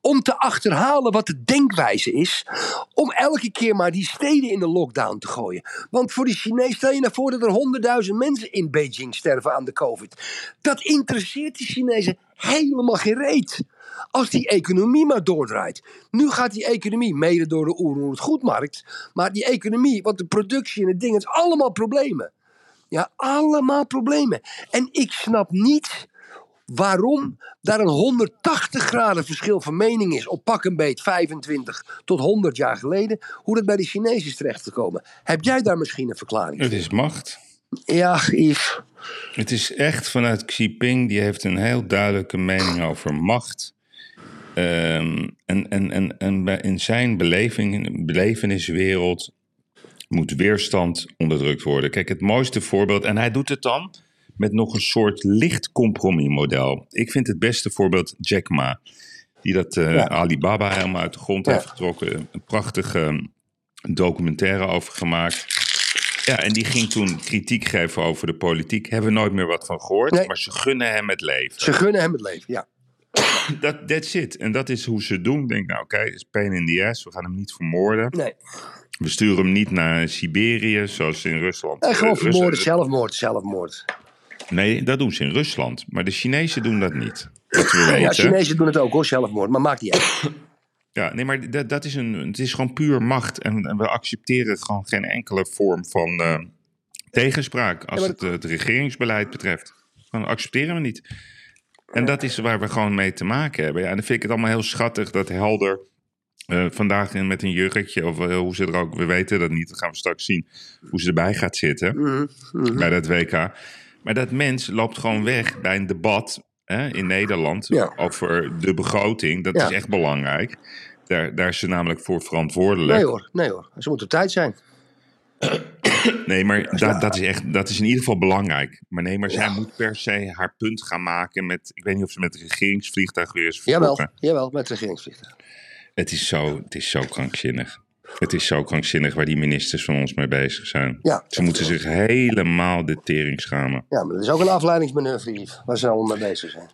Om te achterhalen wat de denkwijze is. Om elke keer maar die steden in de lockdown te gooien. Want voor die Chinezen, stel je nou voor dat er honderdduizend mensen in Beijing sterven aan de COVID. Dat interesseert die Chinezen helemaal geen reet. Als die economie maar doordraait. Nu gaat die economie, mede door de oer het goedmarkt. Maar die economie, want de productie en het ding, het is allemaal problemen. Ja, allemaal problemen. En ik snap niet waarom daar een 180 graden verschil van mening is op pak een beet 25 tot 100 jaar geleden. Hoe dat bij de Chinezen is terechtgekomen. Heb jij daar misschien een verklaring het voor? is macht. Ja, Yves. Het is echt vanuit Xi Jinping, die heeft een heel duidelijke mening over macht. Ehm, en en, en, en in zijn beleving, beleveniswereld moet weerstand onderdrukt worden. Kijk, het mooiste voorbeeld, en hij doet het dan met nog een soort licht compromismodel. Ik vind het beste voorbeeld Jack Ma, die dat eh, Ja. Alibaba helemaal uit de grond Ja. heeft getrokken. Een prachtige documentaire over gemaakt. Ja, en die ging toen kritiek geven over de politiek. Hebben we nooit meer wat van gehoord. Nee. Maar ze gunnen hem het leven. Ze gunnen hem het leven, ja. Dat that's it. En dat is hoe ze doen. Denk, nou oké, het is pain in the ass. We gaan hem niet vermoorden. Nee. We sturen hem niet naar Siberië, zoals in Rusland. En gewoon Eh, vermoorden, zelfmoord, zelfmoord. Nee, dat doen ze in Rusland. Maar de Chinezen doen dat niet. Dat we weten. Ja, Chinezen doen het ook hoor, zelfmoord. Maar maakt niet uit. Ja, nee, maar dat, dat is een, het is gewoon puur macht. En, en we accepteren gewoon geen enkele vorm van eh, tegenspraak als Ja, het, eh, het regeringsbeleid betreft. Gewoon accepteren we niet. En dat is waar we gewoon mee te maken hebben. Ja, en dan vind ik het allemaal heel schattig dat Helder eh, vandaag in- met een jurkje, of hoe ze er ook, we weten dat niet, dat gaan we straks zien, hoe ze erbij gaat zitten Mhm, bij dat WK. Maar dat mens loopt gewoon weg bij een debat hè, in Nederland Ja. over de begroting. Dat Ja. is echt belangrijk. Daar, daar is ze namelijk voor verantwoordelijk. Nee hoor, nee hoor. Ze moet op tijd zijn. Nee, maar dat, dat, is echt, dat is in ieder geval belangrijk. Maar nee, maar zij moet per se haar punt gaan maken met... Ik weet niet of ze met het regeringsvliegtuig weer is Jawel, vertrokken. jawel, met regeringsvliegtuig. Het is, zo, het is zo krankzinnig. Het is zo krankzinnig waar die ministers van ons mee bezig zijn. Ja. Ze moeten zich helemaal de tering schamen. Ja, maar dat is ook een afleidingsmanoeuvre, Yves, waar ze allemaal mee bezig zijn.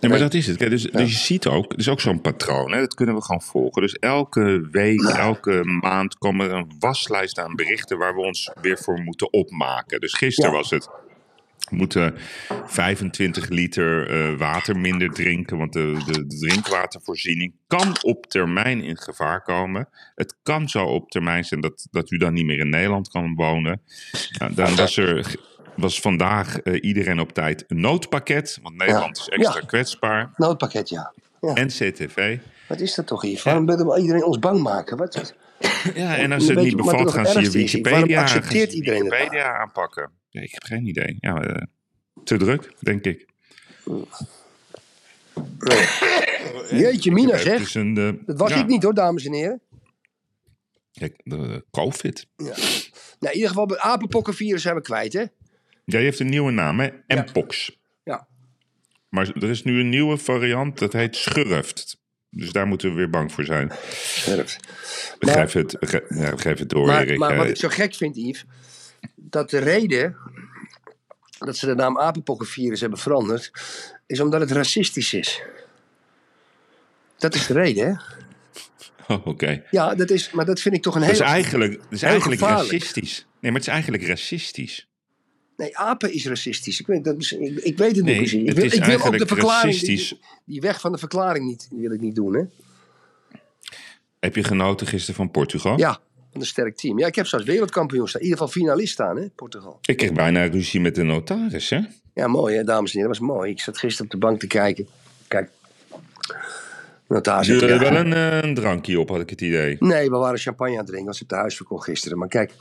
Nee, maar dat is het. Kijk, dus, dus je ziet ook, er is ook zo'n patroon, hè, dat kunnen we gewoon volgen. Dus elke week, elke maand komt er een waslijst aan berichten waar we ons weer voor moeten opmaken. Dus gisteren Ja. was het, moeten 25 liter eh, water minder drinken, want de, de, de drinkwatervoorziening kan op termijn in gevaar komen. Het kan zo op termijn zijn dat, dat u dan niet meer in Nederland kan wonen. Nou, dan was er was vandaag eh, iedereen op tijd een noodpakket, want Nederland is extra Ja. kwetsbaar. Noodpakket, ja. ja. En CTV. Wat is dat toch, Yves? Waarom wil iedereen ons bang maken? Wat, wat? Ja, en als het niet bevalt, gaan ze je? Waarom Wikipedia, accepteert iedereen Wikipedia aanpakken. Ja, ik heb geen idee. Ja, eh, te druk, denk ik. Jeetje, Mina Het zeg. een, eh, Dat was ja, ik niet hoor, dames en heren. Kijk, de COVID. Ja. Nou, in ieder geval, het apenpokkenvirus zijn we kwijt, hè? Ja, die heeft een nieuwe naam, hè? Mpox. Ja. Maar er is nu een nieuwe variant, dat heet schurft. Dus daar moeten we weer bang voor zijn. Scherp. Geef het, ja, geef het door, Maar, Erik. maar wat ik zo gek vind, Yves, dat de reden dat ze de naam apenpokkenvirus hebben veranderd, is omdat het racistisch is. Dat is de reden, hè? Oh, Oké. Ja, dat is, maar dat vind ik toch een Dat is hele... eigenlijk, dat is eigenlijk gevaarlijk. racistisch. Nee, maar het is eigenlijk racistisch. Nee, apen is racistisch. Ik weet, dat is, ik, ik weet het niet Nee, precies. Ik het wil, is ik wil ook de verklaring, die, die weg van de verklaring niet, wil ik niet doen, hè? Heb je genoten gisteren van Portugal? Ja, een sterk team. Ja, ik heb zelfs wereldkampioen staan. In ieder geval finalist staan, hè, Portugal. Ik kreeg bijna ruzie met de notaris, hè? Ja, mooi, hè, dames en heren. Dat was mooi. Ik zat gisteren op de bank te kijken. Kijk. Notaris. Hadden ja. wel een, eh, een drankje op, had ik het idee. Nee, we waren champagne aan het drinken. Was op de huisverkoop gisteren. Maar kijk,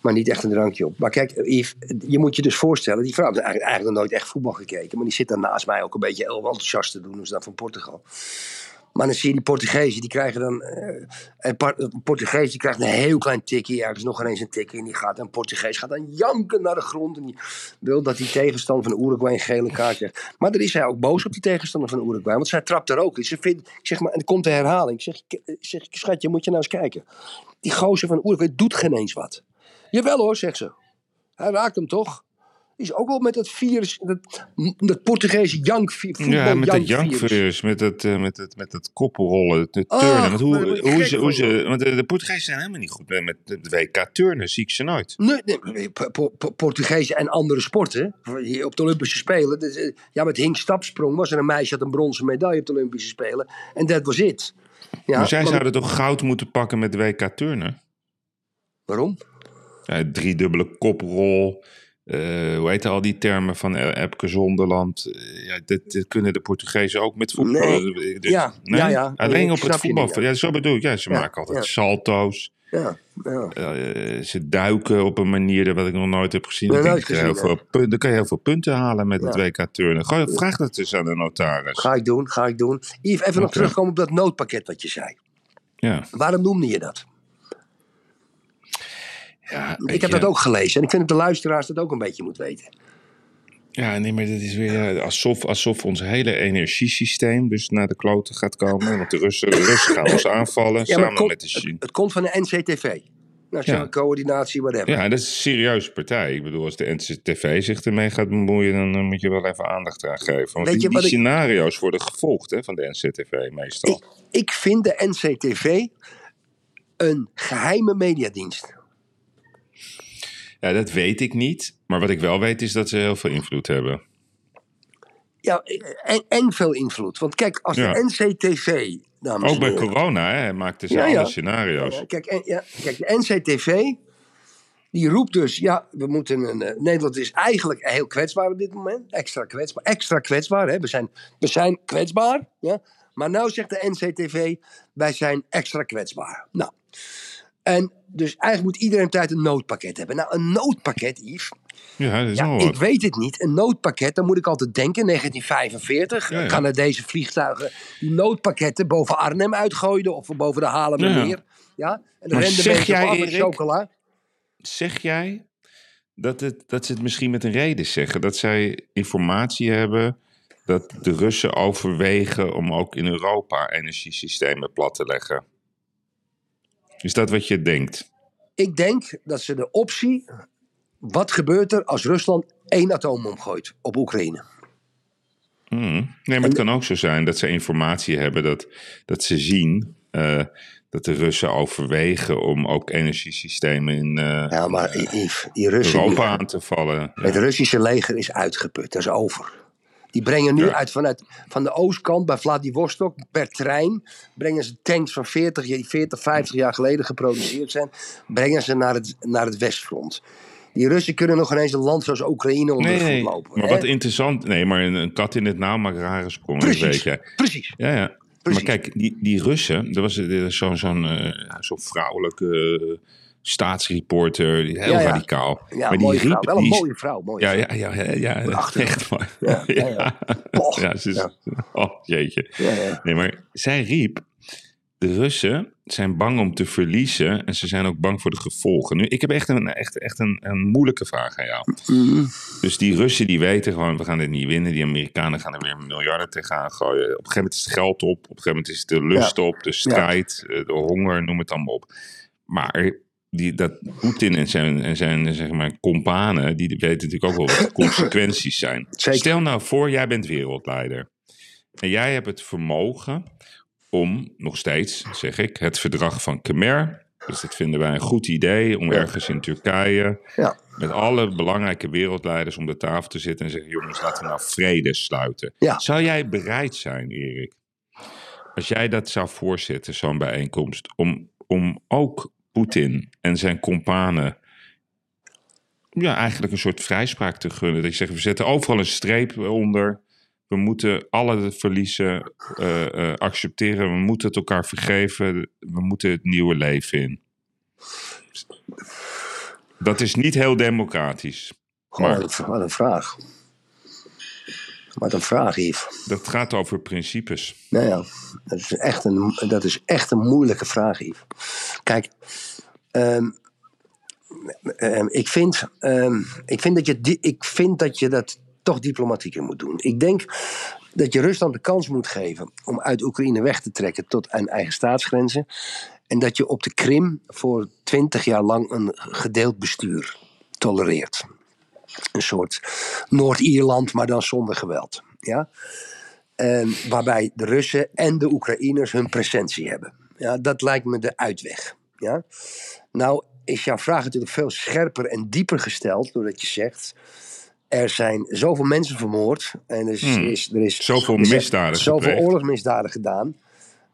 maar niet echt een drankje op. Maar kijk, Yves, je moet je dus voorstellen. Die vrouw heeft eigenlijk, eigenlijk nog nooit echt voetbal gekeken. Maar die zit dan naast mij ook een beetje heel enthousiast te doen. Dus dan van Portugal. Maar dan zie je die Portugezen, die krijgen dan... eh, een, Portugees die krijgt een heel klein tikje. Ergens nog ineens een tikje. En die gaat, een Portugees gaat dan janken naar de grond. En die wil dat die tegenstander van Uruguay een gele kaart krijgt. Maar dan is hij ook boos op die tegenstander van Uruguay. Want zij trapt er ook in. Ik zeg maar, en er komt de herhaling. Ik zeg, ik- ik zeg, schatje, moet je nou eens kijken. Die gozer van Uruguay doet geen eens wat. Jawel hoor, zegt ze. Hij raakt hem toch? Is ook wel met dat virus, dat, dat Portugese jank, Ja, met dat jankvirus. jankvirus, met dat, eh, met dat, met dat koppelrollen, de turnen. Want hoe, hoe, ze, hoe ze, want de, Portugezen zijn helemaal niet goed met, de WK turnen, zie ik ze nooit. Nee, nee Po- Po- Po- Portugezen en andere sporten. Hier Op de Olympische Spelen. dus, eh, Ja, met Hink Stapsprong was er een meisje had een bronzen medaille op de Olympische Spelen. En dat was het. Ja, maar zij zouden toch goud moeten pakken met de WK turnen? Waarom? Ja, driedubbele koprol. Eh, hoe heet al die termen van eh, Epke Zonderland? Eh, ja, dit, dit kunnen de Portugezen ook met voetbal. Nee. Eh, dus- Ja, ja, ja. Alleen op het voetbal. niet, ja. ja. zo bedoel ik. Ja, ze maken altijd ja. salto's. Ja, ja. Ze duiken op een manier wat ik nog nooit heb gezien. Nee, dan kan je heel veel punten, kan je heel veel punten halen met het. WK turnen. Gooi, vraag dat eens aan de notaris. Ga ik doen, ga ik doen. Yves, even nog terugkomen op dat noodpakket wat je zei. Ja. Waarom noemde je dat? Ja, Ik heb dat ook gelezen. En ik vind dat de luisteraars dat ook een beetje moeten weten. Ja, nee, maar dit is weer eh, alsof, alsof ons hele energiesysteem dus naar de kloten gaat komen. Want de Russen, de Russen gaan ons aanvallen, Ja, samen komt, met de China. het, het komt van de NCTV. Nationale Ja. Coördinatie, whatever. Ja, dat is een serieuze partij. Ik bedoel, als de NCTV zich ermee gaat bemoeien, dan eh, moet je wel even aandacht aan geven. Want Weet die, je die ik- scenario's worden gevolgd hè, van de NCTV meestal. Ik, ik vind de NCTV een geheime mediadienst. Ja, dat weet ik niet. Maar wat ik wel weet is dat ze heel veel invloed hebben. Ja, en, en veel invloed. Want kijk, als Ja. de NCTV... Ook bij corona, hè, maakten ze Ja, alle ja. scenario's. Ja, kijk, en, kijk, de NCTV, die roept dus, ja, we moeten een. eh, Nederland is eigenlijk heel kwetsbaar op dit moment. Extra kwetsbaar. Extra kwetsbaar, hè. We zijn, we zijn kwetsbaar, ja. Maar nou zegt de NCTV, wij zijn extra kwetsbaar. Nou. En dus eigenlijk moet iedereen tijd een noodpakket hebben. Nou, een noodpakket, Yves. Ja, dat is Ja, ik weet het niet. Een noodpakket, dan moet ik altijd denken. 1945, Ja, ja. Canadese vliegtuigen die noodpakketten boven Arnhem uitgooiden of boven de Haarlemmermeer. Ja. Ja. En dan Maar renden zeg jij, Erik? chocola. Zeg jij dat, het, dat ze het misschien met een reden zeggen? Dat zij informatie hebben dat de Russen overwegen om ook in Europa energiesystemen plat te leggen? Is dat wat je denkt? Ik denk dat ze de optie, wat gebeurt er als Rusland één atoombom gooit op Oekraïne? Hmm. Nee, maar het kan ook zo zijn dat ze informatie hebben dat, dat ze zien eh, dat de Russen overwegen om ook energiesystemen in eh, Ja, maar Yves, die Russen, Europa aan te vallen. het Russische leger is uitgeput, dat is over. Die brengen nu Ja. uit vanuit van de oostkant bij Vladivostok per trein. Brengen ze tanks van 40, jaar- die 40, 50 jaar geleden geproduceerd zijn. Brengen ze naar het, naar het westfront. Die Russen kunnen nog ineens een land zoals Oekraïne onder Nee, nee. lopen. Maar hè? wat interessant. Nee, maar een, een kat in het nauw maakt rare sprongen. Precies, je. precies. Ja, ja. Precies. Maar kijk, die, die Russen, er was zo'n zo'n zo'n vrouwelijke staatsreporter, heel Ja, ja. radicaal. Ja, maar die riep. Wel een die- mooie vrouw. Mooie Ja, ja, ja, ja, echt waar. Ja, ja, ja. Ze is. Oh, jeetje. Nee, maar zij riep, de Russen zijn bang om te verliezen en ze zijn ook bang voor de gevolgen. Nu, ik heb echt een, echt, echt een, een moeilijke vraag aan jou. Mhm. Dus die Russen die weten gewoon, we gaan dit niet winnen. Die Amerikanen gaan er weer miljarden tegenaan gooien. Op een gegeven moment is het geld op. Op een gegeven moment is de lust op. De strijd, eh, de honger, noem het allemaal op. Maar die, dat Poetin en zijn, en zijn zeg maar, companen, die weten natuurlijk ook wel wat de consequenties zijn. Zeker. Stel nou voor, jij bent wereldleider. En jij hebt het vermogen om, nog steeds zeg ik, het verdrag van Khmer. Dus dat vinden wij een goed idee om ergens in Turkije Ja. met alle belangrijke wereldleiders om de tafel te zitten en zeggen: jongens, laten we nou vrede sluiten. Ja. Zou jij bereid zijn, Erik, als jij dat zou voorzitten, zo'n bijeenkomst, om, om ook Poetin en zijn companen ja, eigenlijk een soort vrijspraak te gunnen? Dat je zegt: we zetten overal een streep onder. We moeten alle verliezen eh, eh, accepteren. We moeten het elkaar vergeven. We moeten het nieuwe leven in. Dat is niet heel democratisch. Gewoon Maar- wat een vraag. Wat een vraag, Yves. Dat gaat over principes. Nou ja, dat is echt een, dat is echt een moeilijke vraag, Yves. Kijk, ehm, ehm, ik, vind, ehm, ik, vind dat je, ik vind dat je dat toch diplomatieker moet doen. Ik denk dat je Rusland de kans moet geven om uit Oekraïne weg te trekken tot aan eigen staatsgrenzen. En dat je op de Krim voor twintig jaar lang een gedeeld bestuur tolereert. Een soort Noord-Ierland, maar dan zonder geweld. Ja? En waarbij de Russen en de Oekraïners hun presentie hebben. Ja, dat lijkt me de uitweg. Ja? Nou is jouw vraag natuurlijk veel scherper en dieper gesteld, doordat je zegt. Er zijn zoveel mensen vermoord. En er is, Hmm. is, er is Zoveel er misdaden Zoveel gepleegd. oorlogsmisdaden gedaan.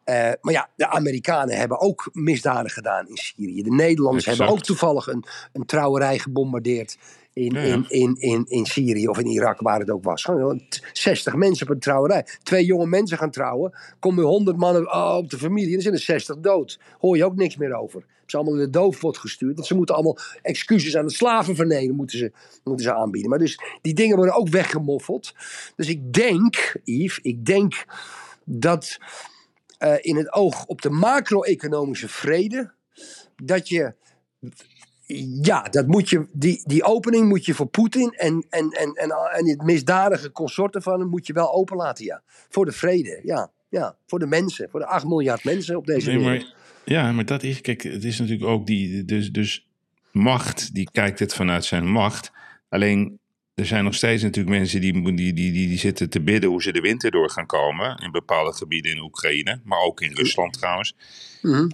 Eh, maar ja, de Amerikanen hebben ook misdaden gedaan in Syrië. De Nederlanders Exact. hebben ook toevallig een, een trouwerij gebombardeerd in, Ja, in, in, in, in Syrië of in Irak, waar het ook was. Gewoon t- 60 mensen op een trouwerij. Twee jonge mensen gaan trouwen. Komen 100 mannen oh, op de familie. En er zijn er 60 dood. Hoor je ook niks meer over. Ze allemaal in de doofpot gestuurd. Want ze moeten allemaal excuses aan de slavenvernemen moeten ze, moeten ze aanbieden. Maar dus die dingen worden ook weggemoffeld. Dus ik denk, Yves, ik denk dat eh, in het oog op de macro-economische vrede, dat je, ja, dat moet je, die, die opening moet je voor Poetin en, en, en, en, en het misdadige consorten van hem moet je wel open laten, ja. Voor de vrede, ja. Ja, voor de mensen, voor de 8 miljard mensen op deze Nee, wereld. maar, ja, maar dat is, kijk, het is natuurlijk ook die, dus, dus macht, die kijkt het vanuit zijn macht. Alleen, er zijn nog steeds natuurlijk mensen die, die, die, die, die zitten te bidden hoe ze de winter door gaan komen. In bepaalde gebieden in Oekraïne, maar ook in Rusland trouwens. Mhm.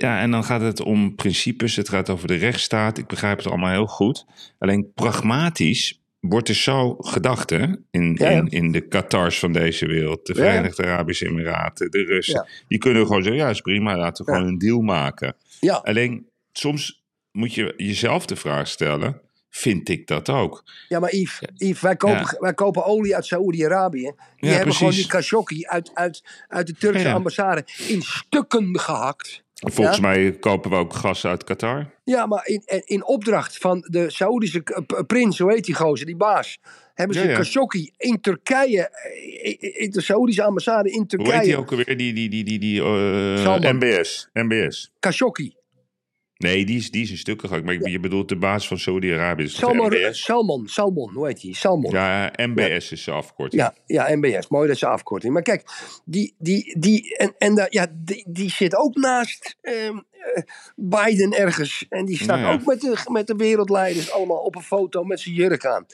Ja, en dan gaat het om principes, het gaat over de rechtsstaat. Ik begrijp het allemaal heel goed. Alleen pragmatisch wordt er zo gedacht, hè? In, Ja, ja. in, in de Qatars van deze wereld, de. Verenigde Arabische Emiraten, de Russen. Die kunnen gewoon zeggen, ja, is prima, laten we gewoon een deal maken. Alleen, soms moet je jezelf de vraag stellen, vind ik dat ook? ja, maar Yves, Yves wij, kopen, Ja. wij kopen olie uit Saoedi-Arabië. Die Ja, hebben gewoon die Khashoggi uit, uit, uit de Turkse Ja. ambassade in stukken gehakt. Volgens Ja. mij kopen we ook gas uit Qatar. Ja, maar in, in opdracht van de Saoedische prins, hoe heet die gozer, die baas, hebben ze Ja, ja. Khashoggi in Turkije, eh, in de Saoedische ambassade in Hoe heet Turkije. die ook alweer? Die, die, die, die, die eh, Salman. MBS. MBS. Khashoggi. Nee, die is, die is een stuk gehakt. Maar ik- je bedoelt de baas van Saudi-Arabië. Salmon. Salmon, Salmon, hoe heet die? Salmon. Ja, MBS is de afkorting. Ja, ja, MBS. Mooi dat ze afkorting. Maar kijk, die, die, die, en, en daar- ja, die, die zit ook naast ehm, eh, Biden ergens. En die staat ja. ook met de, met de wereldleiders allemaal op een foto met zijn jurk aan.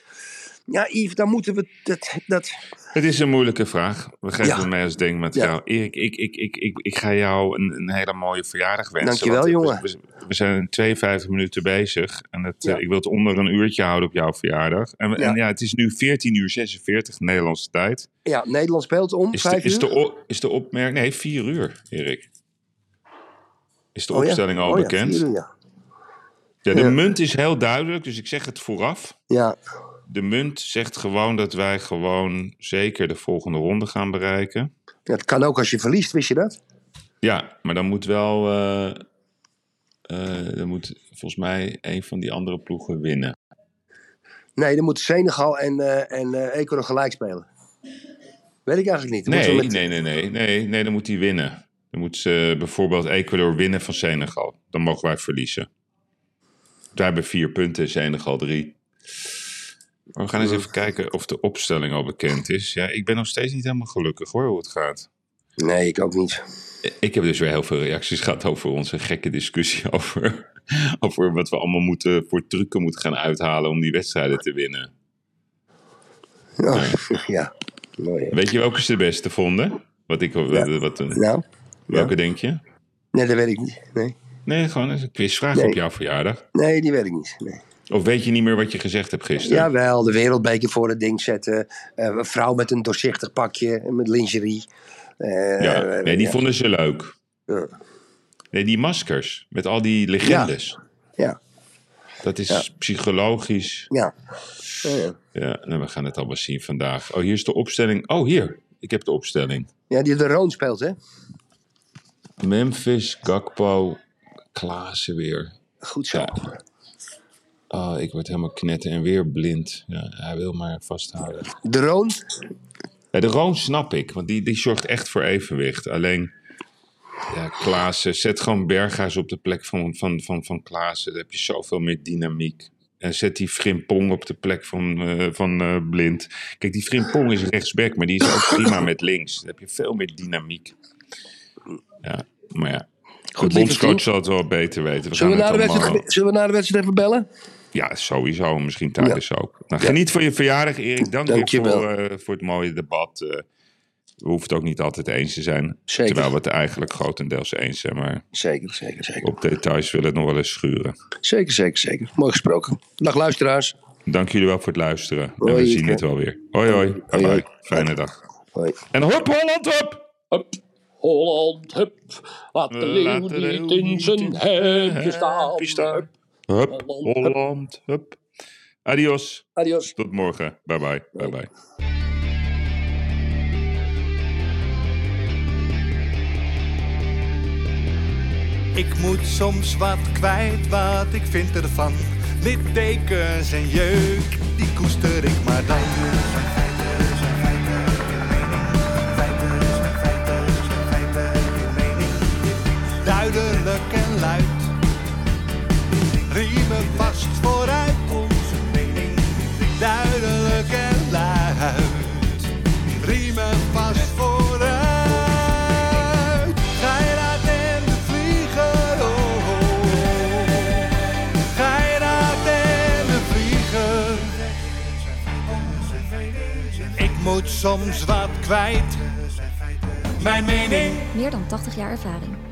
Ja, Yves, daar moeten we dat, dat, Het is een moeilijke vraag. We geven Ja. het mij als denkmateriaal. Erik, ik, ik, ik, ik, ik ga jou een, een hele mooie verjaardag wensen. Dankjewel, want jongen. We, zijn 52 minuten bezig. En het, Ja. eh, ik wil het onder een uurtje houden op jouw verjaardag. En, Ja. en ja, het is nu 14 uur 46 Nederlandse tijd. ja, Nederland speelt om Is de, vijf is uur. de, is de opmerking... Nee, 4 uur, Erik. Is de Oh opstelling al oh ja, bekend? uur, ja. De munt is heel duidelijk, dus ik zeg het vooraf. ja, De munt zegt gewoon dat wij gewoon zeker de volgende ronde gaan bereiken. Ja, het kan ook als je verliest, wist je dat? Ja, maar dan moet wel. eh, eh, dan moet volgens mij een van die andere ploegen winnen. Nee, dan moeten Senegal en, eh en Ecuador gelijk spelen. Weet ik eigenlijk niet. Dan Nee, met- nee, nee, nee, nee, nee, dan moet hij winnen. Dan moet ze bijvoorbeeld Ecuador winnen van Senegal. Dan mogen wij verliezen. Wij hebben vier punten, Senegal drie. We gaan eens even kijken of de opstelling al bekend is. Ja, ik ben nog steeds niet helemaal gelukkig hoor, hoe het gaat. Nee, ik ook niet. Ik heb dus weer heel veel reacties gehad over onze gekke discussie over, over wat we allemaal moeten, voor trucken moeten gaan uithalen om die wedstrijden te winnen. Ja, ja. Mooi? Weet je welke ze de beste vonden? Wat ik, wat, een- Nou, welke denk je? nee, dat weet ik niet. Nee, Nee, gewoon een quizvraag Nee. op jouw verjaardag. nee die weet ik niet. Nee. Of weet je niet meer wat je gezegd hebt gisteren? Jawel, de wereldbeker voor het ding zetten. eh, een vrouw met een doorzichtig pakje, met lingerie. Eh, Ja, nee, die ja. vonden ze leuk. Ja. Nee, die maskers met al die legendes. Ja, Dat is Ja. psychologisch. ja. Ja, ja. Ja, nou, we gaan het allemaal zien vandaag. Oh, hier is de opstelling. Oh, hier. Ik heb de opstelling. Ja, die de Roon speelt, hè? Memphis, Gakpo, Klaassen weer. Goed zo. Oh, ik word helemaal knetten en weer blind. Ja, hij wil maar vasthouden. De Roon, Ja, de Roon snap ik, want die, die zorgt echt voor evenwicht. Alleen, ja, Klaassen, zet gewoon Berghuis op de plek van, van, van, van Klaassen. Dan heb je zoveel meer dynamiek. En zet die Frimpong op de plek van, eh, van eh, Blind. Kijk, die Frimpong is rechtsback, maar die is ook prima met links. Dan heb je veel meer dynamiek. Ja, maar ja. Goed, de bondscoach zal het wel beter weten. We zullen we, gaan na de wedstrijd, zullen we na de wedstrijd even bellen? Ja, sowieso. Misschien tijdens ook. Nou, geniet van je verjaardag, Erik. Dank, Dank je voor, wel. eh, voor het mooie debat. Eh, we hoeven het ook niet altijd eens te zijn. Zeker. Terwijl we het eigenlijk grotendeels eens zijn. Maar Zeker, zeker, zeker. op details willen we het nog wel eens schuren. Zeker, zeker, zeker. Mooi gesproken. Dag luisteraars. Dank jullie wel voor het luisteren. en we zien het wel weer. Hoi hoi. Fijne dag. Hoi. En hop Holland op! Hup, Holland, hup. Laat de leeuw niet in zijn hemdje staan. Hup. Holland, hup. Holland, hup. Adios. Adios. Tot morgen. Bye bye. Bye bye. Ik moet soms wat kwijt, wat ik vind ervan. Littekens en jeuk, die koester ik maar dan. Riemen vast vooruit, onze mening. Duidelijk en luid. Riemen vast vooruit. Geiraat en de vlieger, oh, oh. Geiraat en de vlieger. Ik moet soms wat kwijt. Mijn mening. Meer dan 80 jaar ervaring.